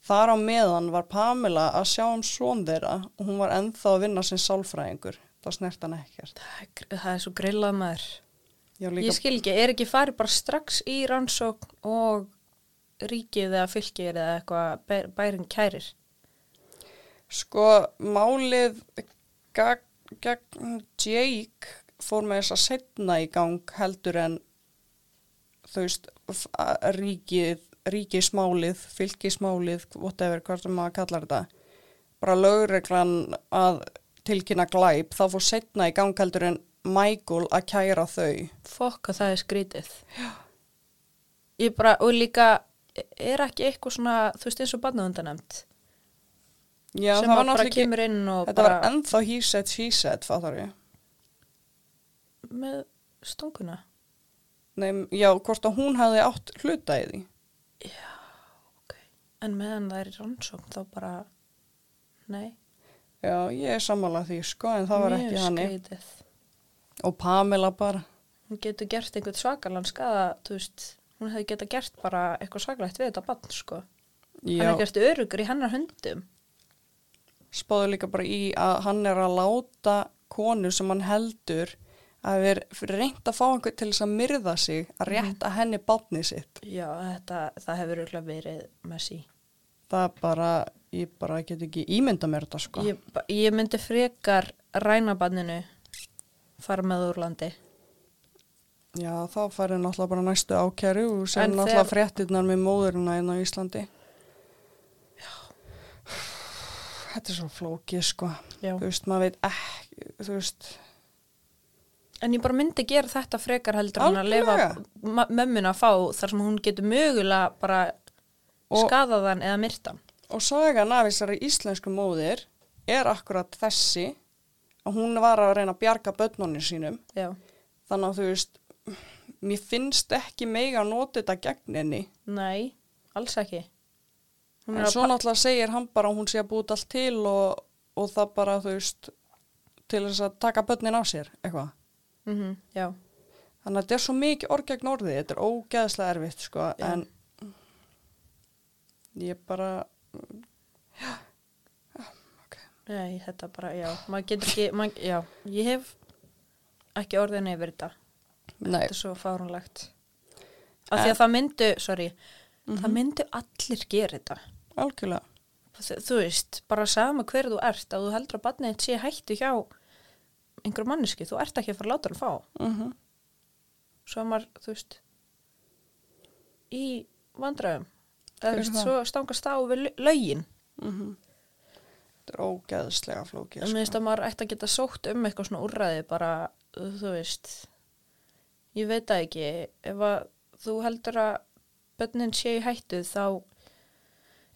Þar á meðan var Pamela að sjá um són þeirra og hún var ennþá að vinna sem sálfræðingur. Það snert hann ekkert. Það er, það er svo grillað maður. Já, Ég líka, skil ekki, er ekki farið bara strax í rannsókn og ríkið eða fylkið eða eitthvað bæ- bærin kærir? sko, málið gegn, gegn Jake fór með þess að setna í gang heldur en þú veist, ríkið, ríkismálið, fylgismálið, whatever, hvað sem maður kallar þetta. Bara lögreglan að tilkynna glæp, þá fór setna í gang heldur en Michael að kæra þau. Fokk að það er skrítið. Já. Ég bara, og líka, er ekki eitthvað svona, þú veist eins og barnaðundanemt, Já, sem var bara ekki, kemur inn og þetta bara var ennþá she said, fattar ég. með stunguna. Nei, já, hvort að hún hefði átt hluta í því. Okay. En meðan það er rannsókn þá bara, nei, Já, ég er sammálað því, sko, en það var mjög ekki hann. skrítið. Og Pamela bara. Hún getur gert einhvern svakalan skada, þú veist, hún hefði getað gert bara eitthvað svakalegt við þetta barn, sko. Hann Já, er gert örugur í hennar höndum. Spáðu líka bara í að hann er að láta konu sem hann heldur að ver reynd að fá einhvern til þess að myrða sig Mhm. að rétta henni bátni sitt. Já, þetta, það hefur örugglega verið messi. Það er bara, ég bara get ekki ímynda mér þetta, sko. Ég, ég myndi frekar ræna barninu, fara með úr landi. Já, þá færi náttúrulega bara næstu ákæru og sem náttúrulega þegar- fréttirnar með móðurina inn á Íslandi. Þetta er svo flókið, sko. Já. Þú veist, maður veit ekki, þú veist, En ég bara myndi gera þetta frekar heldur en að lefa mömmuna að fá þar sem hún getur mögulega bara Og- skadaðan eða myrtan. Og sagan af þessari íslensku móðir er akkurat þessi að hún var að reyna að bjarga börnunni sínum. Já. Þannig að þú veist, mér finnst ekki mega að nota þetta gegn henni. Nei, alls ekki. En svo náttúrulega segir hann bara hún sé að búið allt til og, og það bara, þú veist, til þess að taka börnin á sér, eitthvað. mm já, Þannig að þetta er svo mikið orð gegn orðið, þetta er ógeðslega erfitt, sko, Já. en ég bara, Nei, þetta bara, já, maður getur ekki, mað, já, ég hef ekki orðin yfir þetta. nei, Þetta er svo fárunlegt. Af því að það myndu, sorry, Mhm. það myndu allir gera þetta. Algjörlega. Þú veist, bara sama hver þú ert, að þú heldur að barnið þitt sé hættu hjá einhverju manneski, þú ert ekki að fara að láta hann fá. Mm Svo er maður, þú veist, í vandræðum. Það er svo stangast á við lö- lögin. Þetta er ógeðslega flókið, mér finnst að maður ætti að geta sótt um eitthvað svona úrræði bara, þú veist, ég veit það ekki, ef að þú heldur að bönnin sé í hættu þá,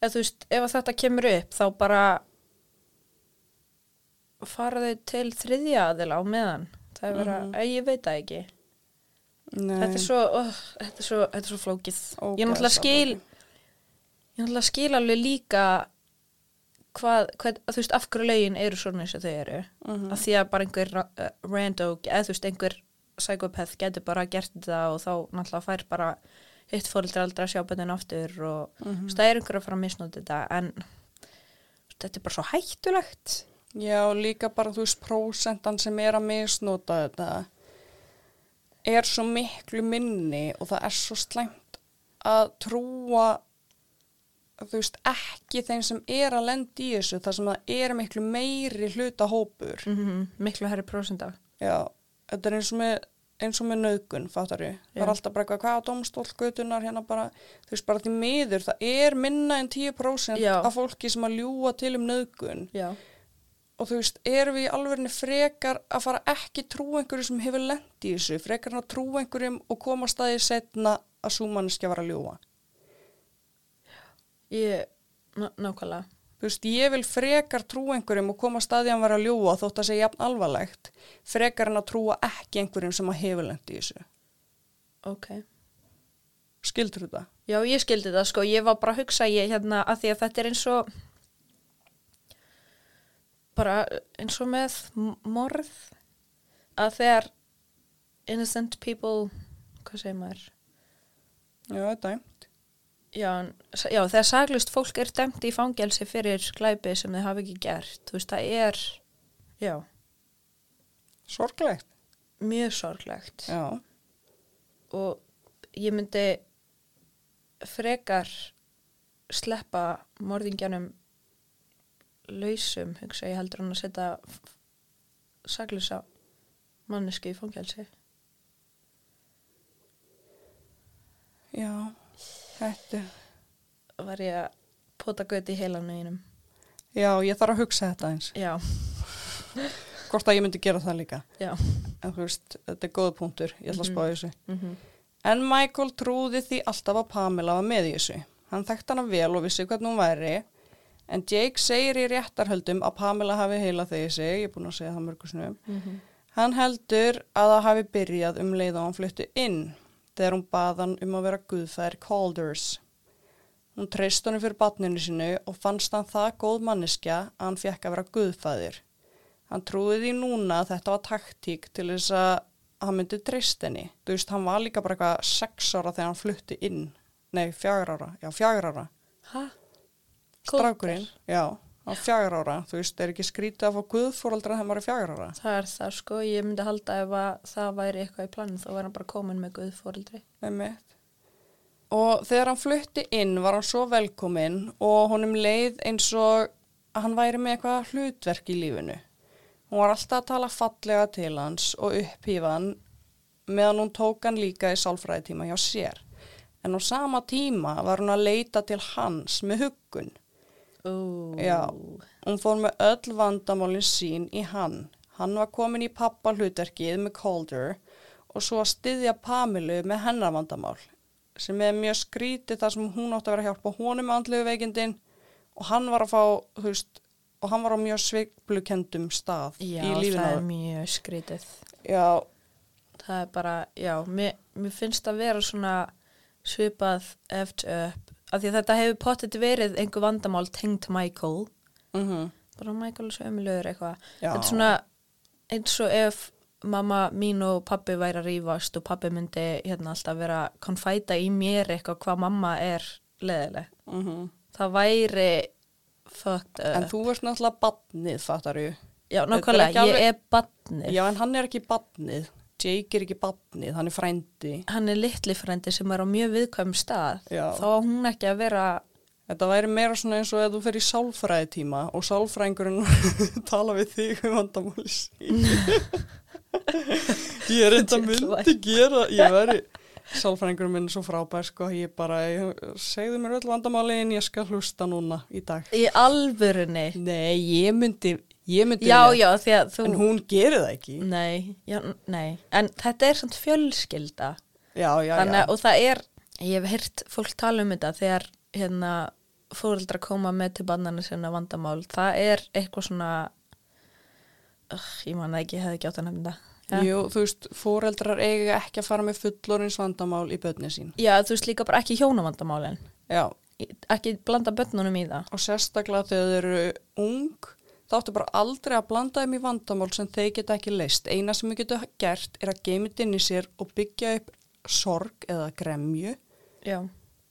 ef þú veist, ef að þetta kemur upp þá bara fara þau til þriðja aðila á meðan. Það er Mhm. mm ég veit það ekki. Nei. Þetta er svo, oh, þetta er svo, þetta er svo flókið. Ég náttúrulega skil, ég náttúrulega skil alveg líka hvað, hvað, þú veist, af hverju lögin eru svona eins og þau eru. Mhm. Af því að bara einhver uh, rando, eða þú veist, einhver psychopath getur bara gert þetta og þá náttúrulega fær bara hitt fóreldri aldrei að sjá bönnin aftur og þú veist, það er einhver að fara að misnóta þetta en þetta er bara svo hættulegt. Já, líka bara, þú veist, prósentan sem er að misnota þetta er svo miklu minni og það er svo slæmt að trúa, þú veist, ekki þeim sem er að lenda í þessu, þar sem það er miklu meiri hluta hópur. Mm Miklu herri prósenda. Já, þetta er eins og með, eins og með nöðgun, fattar ég. Það er alltaf bara eitthvað, hvað á domstólgötunar hérna bara, þú veist, bara því miður, það er minna en 10% Já. af fólki sem að ljúa til um nöðgun. Já. og þú veist, erum við í alvegni frekar að fara ekki trú einhverju sem hefur lent í þessu, frekar að trú einhverjum og koma staðið setna að súmanniski var að ljúa. Ég, ná, nákvæmlega. Þú veist, ég vil frekar trú einhverjum og koma staðið að hann var að ljúa þótt að segja jafn alvarlegt, frekar en að trúa ekki einhverjum sem að hefur lent í þessu. ok. Skildur þetta? Já, ég skildi það sko, ég var bara að hugsa ég hérna að því að þetta er eins og bara eins og með morð að þegar innocent people hvað segir maður Já, þetta er. Já, já þegar saglust fólk er dæmt í fangelsi fyrir glæpi sem þau hafa ekki gert þú veist, það er já, Sorglegt. mjög sorglegt Já. og ég myndi frekar sleppa morðingjanum lausum, hugsa ég heldur hann að setja saglisa mannesku í fangelsi. Já. Þetta. Var ég að pota göti í heilanum einum. Já, ég þarf að hugsa þetta eins. Já, Hvort að ég myndi gera það líka. já. En þú veist, þetta er góða punktur. Ég ætla að Mhm. spá í þessu. Mm En Michael trúði því alltaf að Pamela var með þessu. Hann þekkti hana vel og vissi hvernig hún væri. En Jake segir í réttarhöldum að Pamela hafi heila þegi sig. Ég er búin að segja það mörgur snöfum. Hann heldur að það hafi byrjað um leið og hann flutti inn þegar hún bað hann um að vera guðfæðir Calders. Hún treyst honum fyrir batninu sinu og fannst hann það góð manneskja að hann fekk að vera guðfæðir. Hann trúði því núna að þetta var taktík til þess að hann myndi treyst henni. Þú veist, hann var líka bara eitthvað sex ára þegar hann flutti inn. Nei, fjagur ára. Já, fjagur ára. Hæ? Strákurinn, já, hann fjagur ára. Þú veist, er ekki skrítið að fá guðfóraldra þegar maður er fjagur ára. Það er það sko, ég myndi halda ef að það væri eitthvað í planinu þá væri hann bara komin með guðfóreldri. Einmitt. Og þegar hann flutti inn var hann svo velkominn og honum leið eins og að hann væri með eitthvað hlutverk í lífinu. Hún var alltaf að tala fallega til hans og upphýfa hann meðan hún tók hann líka í sálfræðitíma hjá sér. En á sama tíma var hún að leita til hans með huggun. Ú, Já. Hún fór með öll vandamálin sín í hann. Hann var komin í pappa hlutverkið með Calder og svo að styðja Pamilu með hennar vandamál sem er mjög skrítið þar sem hún átti að vera að hjálpa honum með andlegu veikindin og hann var að fá, þú veist, og hann var á mjög sveiklukendum stað Já, í lífinu. það er mjög skrítið. Já, Það er bara, já, mér, mér finnst að vera svona svipað eftir upp. Af því þetta hefur pottet verið einhver vandamál tengt Michael. mhm, Bara Michael er svo ömulegur eitthvað. Þetta er svona eins og ef mamma mín og pappi væri að rífast og pappi myndi hérna alltaf vera konfæta í mér eitthvað hvað mamma er leðileg. mhm. Það væri fucked up. En þú ert náttúrulega badnið, fattar ég. Já, nákvæmlega, ég er badnið. Já, en hann er ekki badnið. Jake er ekki badnið, hann er frændi. Hann er litli frendi sem er á mjög viðkvæm stað. Já. Þá á hún ekki að vera Þetta væri meira svona eins og ef þú fer í sálfræði tíma og sálfræðingurinn tala við þig um vandamáli ég er enda myndi gera, ég veri, sálfræðingurinn minn er svo frábær sko, ég bara, ég, segðu mér öll vandamálin, ég skal hlusta núna í dag. í alvörunni. Nei, ég myndi, ég myndi, Já, já, þú... en hún gerir það ekki. Nei, já, nei. En þetta er svona fjölskylda. Þannig, og það er, ég hef heyrt fólk tala um þetta þegar hérna fóreldra koma með til bannana sinna vandamál. Það er eitthvað svona, uh, ég man það ekki, ég hefði ekki átt að nefna það. Já. Jú, þú veist, fóreldrar eiga ekki að fara með fullorins vandamál í börni sín. Já, þú veist líka bara ekki hjónavandamálin. Já, Ekki blanda börnunum í það. og sérstaklega þegar þau eru ung þá áttu bara aldrei að blanda þeim í vandamál sem þeir geta ekki leist. Eina sem þau geta gert er að geima þetta inn í sér og byggja upp sorg eða gremju. Já,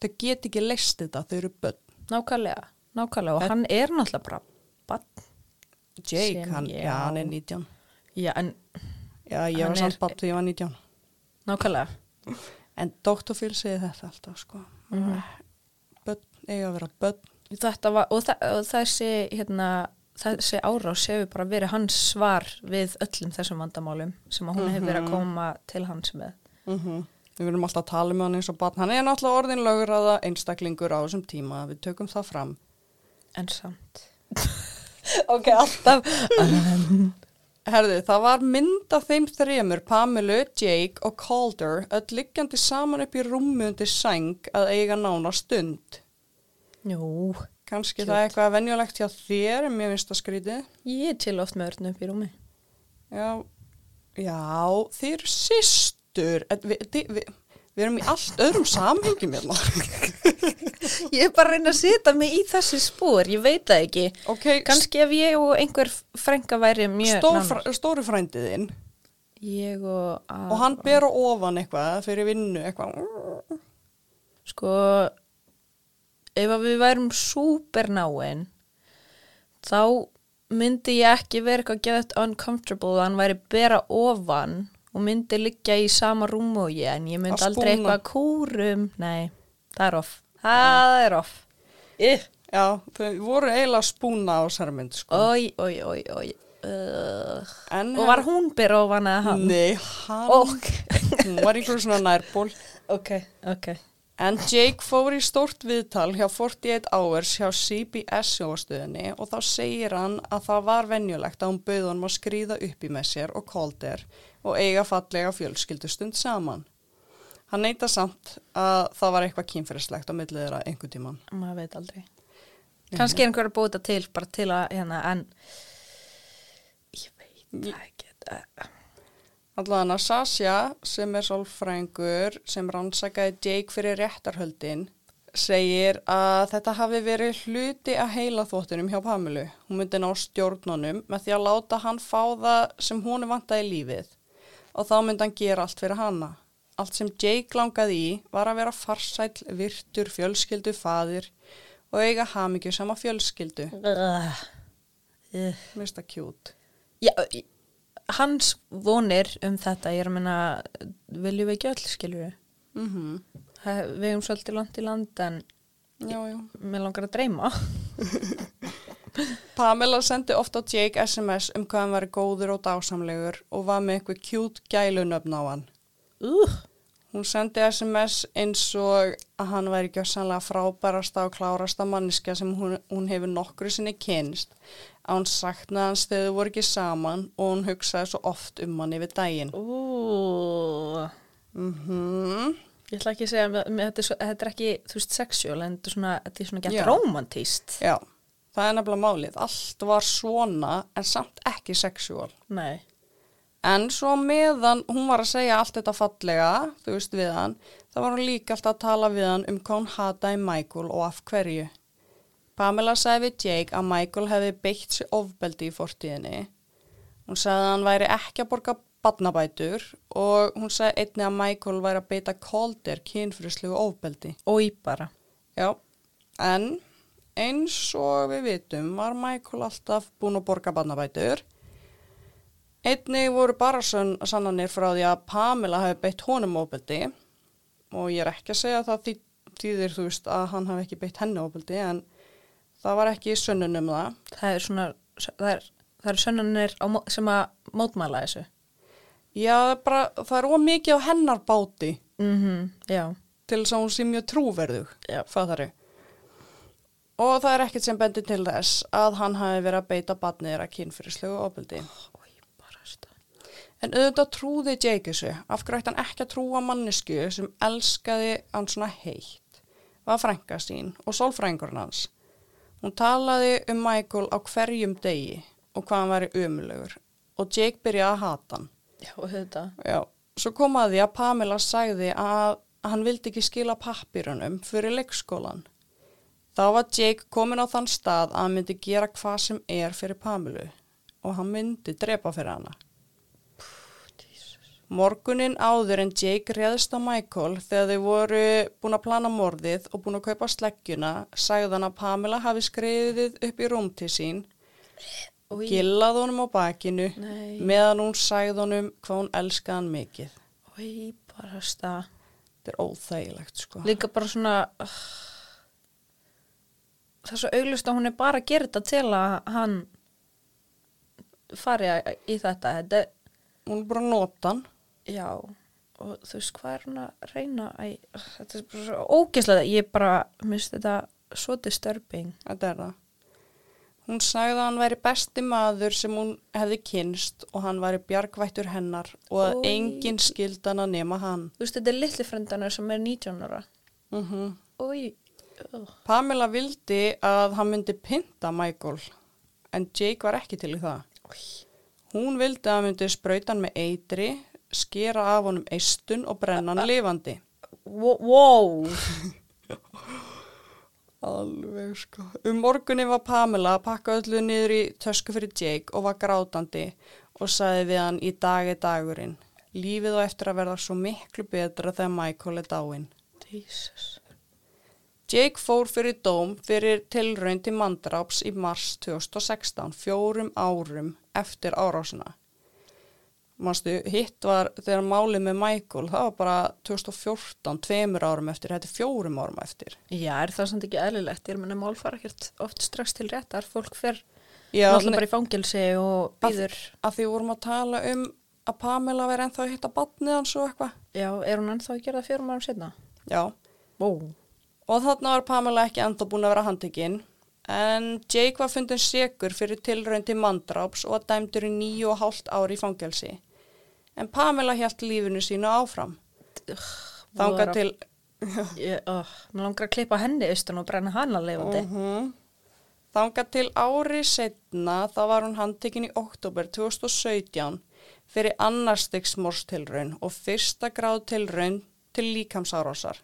Þau get ekki leist þetta, þau eru börn. nákvæmlega. Nákvæmlega og hann er náttúrulega bara bann. Jake, hann, já. já, hann er 19. Já, en Já, ég var samt bann þegar ég var 19. nákvæmlega. En Dr. Phil segir þetta alltaf, sko. Mhm. Börn eiga að vera börn. Þetta var, og, þa og þessi, hérna, þessi árás hefur bara verið hans svar við öllum þessum vandamálum sem hún hefur verið að koma til hans með. Mm Við verðum alltaf að tala um hann eins og barn. Hann er náttúrulega orðin löguraða einstaklingur á þessum tíma. Við tökum það fram. En samt. ok, alltaf. Herði, það var mynd af þeim þremur, Pamilu, Jake og Calder, öll liggjandi saman upp í rúmi undir sæng að eiga nána stund. Jú, Kanski það er eitthvað venjulegt hjá þér, mér finnst það skrítið. ég er til oft með örn upp í rúmi. Já, já, systur. En Við, þið, við, Við erum í allt öðrum samhengjum hérna. Ég er bara að reyna að setja mig í þessi spór, ég veit það ekki. Ok, Kanski ef ég og einhver frænga væri mjög stór, stóri frændiðinn Ég og... og hann ber ofan eitthvað fyrir vinnu eitthvað. Sko, ef við værum súper náin, þá myndi ég ekki vera eitthvað get uncomfortable að hann væri bera ofan og myndi liggja í sama rúmu og ég, en ég myndi Að aldrei spúna. eitthvað kúrum. Nei, það er off. Það er off. Ih, Já, þau voru eiginlega spúna á þessari mynd, sko. oi, oi, oi, oi. Uh. Og var hún bera ofan eða hann? Nei, hann, Ok. hún var einhverjum svona nærból. Ok, ok. En Jake fór í stórt viðtal hjá 48 Hours hjá CBS sjóastöðinni og þá segir hann að það var venjulegt að hún bauð honum að skrýða upp í með sér og Calder og eiga fallega fjölskyldustund saman. Hann neyta samt að það var eitthvað kynferðislegt á millið þeirra einhvern tíman. maður veit aldrei kannski er einhver að búið þetta til bara til að hérna en ég veit ekki uh, Allan að Sasha sem er sálfrængur sem rannsakaði Jake fyrir réttarhöldin segir að þetta hafi verið hluti að heila þvottunum hjá Pamilu. Hún myndi ná stjórnunum með því að láta hann fá það sem hún er vantað í lífið og þá myndi hann gera allt fyrir hana. Allt sem Jake langaði í var að vera farsæll, virtur, fjölskyldu, fadir og eiga hamingju sama fjölskyldu. uh, uh. Mista kjút. Já, í- hans vonir um þetta ég er að menna viljum við ekki öll við Mm við hefum svolítið langt í land en mér langar að dreyma. Pamela sendi ofta á Jake SMS um hvað hann var góður og dásamlegur og var með eitthvað cute gælunöfn á hann. uh, Hún sendi SMS eins og að hann væri gjössanlega frábærasta og klárasta manniska sem hún, hún hefur nokkru sinni kynst. Að hún saknaði hans þegar þau voru ekki saman og hún hugsaði svo oft um hann yfir daginn. uh. Mm ég ætla ekki að segja þetta, er svo, þetta er ekki þú veist sexual en þetta er svona, þetta er svona gett romantíst Já, það er nefnilega málið. Allt var svona en samt ekki sexual. nei En svo meðan hún var að segja allt þetta fallega, þú veist við hann, þá var hún líka alltaf að tala við hann um hvað hún hataði Michael og af hverju. Pamela sagði við Jake að Michael hefði beitt sér ofbeldi í fortíðinni. Hún sagði að hann væri ekki að borga badnabætur og hún sagði einni að Michael væri að beita Calder kynfrislegu ofbeldi. og í bara Já, en eins og við vitum var Michael alltaf búin að borga badnabætur. Einnig voru bara sann, sannanir frá því að Pamela hafi beitt honum ofbeldi og ég er ekki að segja að það þý, þýðir þú veist að hann hafi ekki beitt henni ofbeldi en það var ekki sönnun um það. það er svona það er, það er sönnunir á, sem að mótmæla þessu Já, það er, bara, það er ómikið á hennar báti mhm, já, til þess að hún sé mjög trúverðug, fattari. Og það er ekkert sem bendir til þess að hann hafi verið að beita badnir að kynfyrirslegu ofbeldi. og bara stað En auðvitað trúði Jake þessu, af hverju ætti hann ekki að trúa mannesku sem elskaði hann svona heitt, var frænka sín og sólfrængurinn hans. Hún talaði um Michael á hverjum degi og hvað hann væri umulegur og Jake byrjaði að hata hann. já, þetta Já, svo kom að því að Pamela sagði að hann vildi ekki skila pappirunum fyrir leikskólan. Þá var Jake komin á þann stað að hann myndi gera hvað sem er fyrir Pamelu og hann myndi drepa fyrir hana. Morgunin áður en Jake réðst á Michael þegar þau voru búin að plana morðið og búin að kaupa sleggjuna sagði hann að Pamela hafi skriðið upp í rúm til sín, og gillað honum á bakinu Nei. meðan hún sagði honum hvað hún elskaði hann mikið. í bara Þetta er óþægilegt sko. líka bara svona uh, það er svo auglust að hún er bara að gera þetta til að hann fari í þetta þetta, Hún er bara að nota hann. Já og þú veist hvað er hún að reyna Æ, þetta er bara svo ógeðslega ég bara, minnst þetta svo disturbing Þetta er það. Hún sagði að hann væri besti maður sem hún hefði kynst og hann væri bjargvættur hennar og að Oj. enginn skildi hann að nema hann. þú veist þetta er litli frendanar sem er 19 ára Mm í uh, Pamela vildi að hann myndi pynta Michael en Jake var ekki til í það. Hún vildi að hann myndi sprauta hann með eitri, skera af honum eistun og brenna hann lifandi. Wo- wow, Alveg sko. Um morgunni var Pamela að pakka öllu niður í tösku fyrir Jake og var grátandi og sagði við hann í dag er dagurinn. Lífið á eftir að verða svo miklu betra þegar Michael er dáinn. Jesus. Jake fór fyrir dóm fyrir tilraun til mandráps í mars 2016, fjórum árum eftir árásina. Manstu, hitt var þegar málið með Michael, það var bara 2014, tveimur árum eftir, þetta er fjórum árum eftir. Já, er það samt ekki eðlilegt? Ég menna mál fara ekkert oft strax til réttar. Fólk fer náttúrulega bara í fangelsi og býður. að því vorum að tala um að Pamela veri ennþá að hitta batnið hans og eitthvað. Já, er hún ennþá að gera það fjórum árum setna? Já, Ó. og þarna var Pamela ekki ennþá búin að vera handtekinn, en Jake var fundin segur fyrir tilraun til mandráps og að dæmdur í nýju og hálft ári í fangelsi. En Pamela hjælt lífinu sínu áfram. Voru- til... Mér langar að klippa henni austan og brenna hana lifandi. Uh Þanga til ári setna þá var hún handtekinn í oktober 2017 fyrir annarstegsmórstilraun og fyrsta gráð tilraun til líkamsárásar.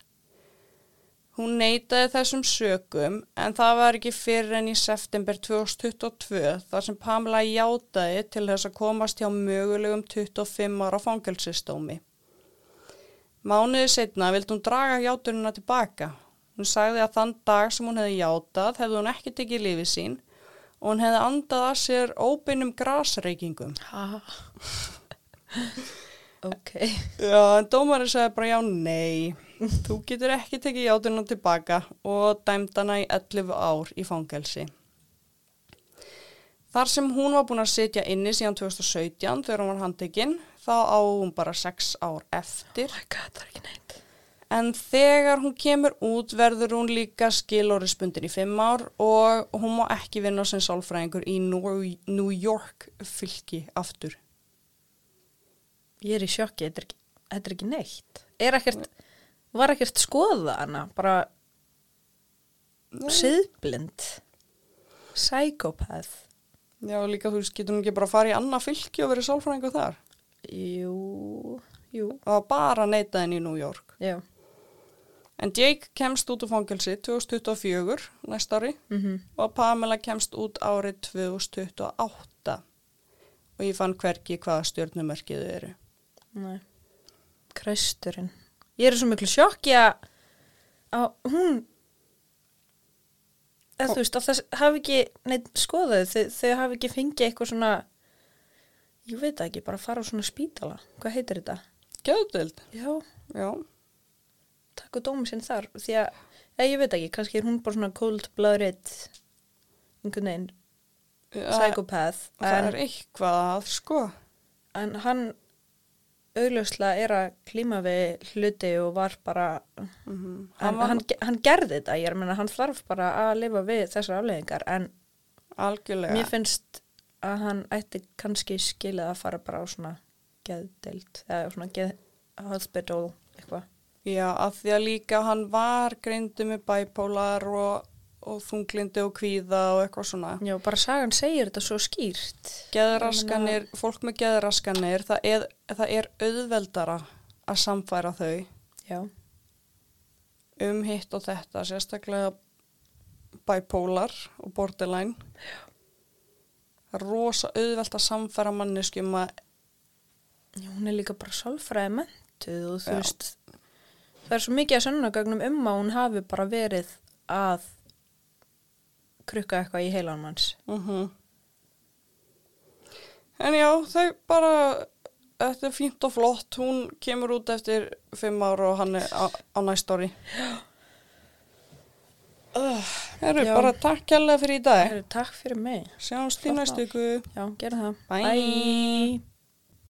Hún neytaði þessum sökum en það var ekki fyrir enn í september 2022 þar sem Pamela játaði til þess að komast hjá mögulegum 25 ára fangelsistómi. Mánuði setna vildi hún draga játununa tilbaka. Hún sagði að þann dag sem hún hefði játað hefði hún ekki tekið lífið sín og hún hefði andað að sér óbeinum grasreikingum. Ha. Ok. Já, en dómarinn sagði bara já, nei, þú getur ekki tekið játununa tilbaka og dæmt hana í 11 ár í fangelsi. Þar sem hún var búin að sitja inni síðan 2017 þegar hún var handtekinn, þá á hún bara 6 ár eftir. Oh my god, það er ekki neitt. En þegar hún kemur út verður hún líka skilórispundin í fimm ár og hún má ekki vinna sem sálfræðingur í New York fylki aftur. Ég er í sjokki, þetta er ekki, þetta er ekki neitt. Er ekkert, var ekkert skoða hana, bara siðblind, psychopath. Já, líka þú veist, getur hún ekki bara að fara í annað fylki og verið sálfræðingur þar? Jú, jú, Það var bara neitað henni í New York. já. En Jake kemst út úr fangelsi 2024 næst ári Mm og Pamela kemst út árið 2028 og ég fann hverki hvaða stjórnumerkið þau eru. Nei, kræsturinn. Ég er svo miklu sjokki að að hún eða þú veist að það hafi ekki neitt skoðað, þau, þau hafi ekki fengið eitthvað svona ég veit ekki, bara fara á svona spítala hvað heitir þetta? Gjöðdild? Já, Já. takku dómi sinn þar því að, eða ég veit ekki, kannski er hún bara svona cold-blooded einhvern veginn psychopath Það en, er eitthvað að sko. en hann augljóslega er að klíma við hluti og var bara Mm hann, hann, hann gerði þetta, ég er að menna hann þarf bara að lifa við þessar afleðingar en algjörlega. mér finnst að hann ætti kannski skilið að fara bara á svona geðdeild eða svona geð hospital eitthvað Já, að því að líka hann var greindu með bæpólar og, og þunglindi og kvíða og eitthvað svona. Já, bara sagan segir þetta svo skýrt Geðraskanir, fólk með geðraskanir, það er, það er auðveldara að samfæra þau Já, um hitt og þetta, sérstaklega bæpólar og borderline. Það er rosa auðvelt að samfæra manneskjum að, Já, hún er líka bara sálfræði mentuð og þú Já. veist það er svo mikið að sönnagögnum um að hún hafi bara verið að krukka eitthvað í heilanum hans uh en já, þau bara, þetta er fínt og flott, hún kemur út eftir fimm ára og hann er á, á næst ári. Herru, Já. bara takk kærlega fyrir í dag. Heru, Takk fyrir mig Sjáumst í næstu ykkur. Já, gerðu það Bye.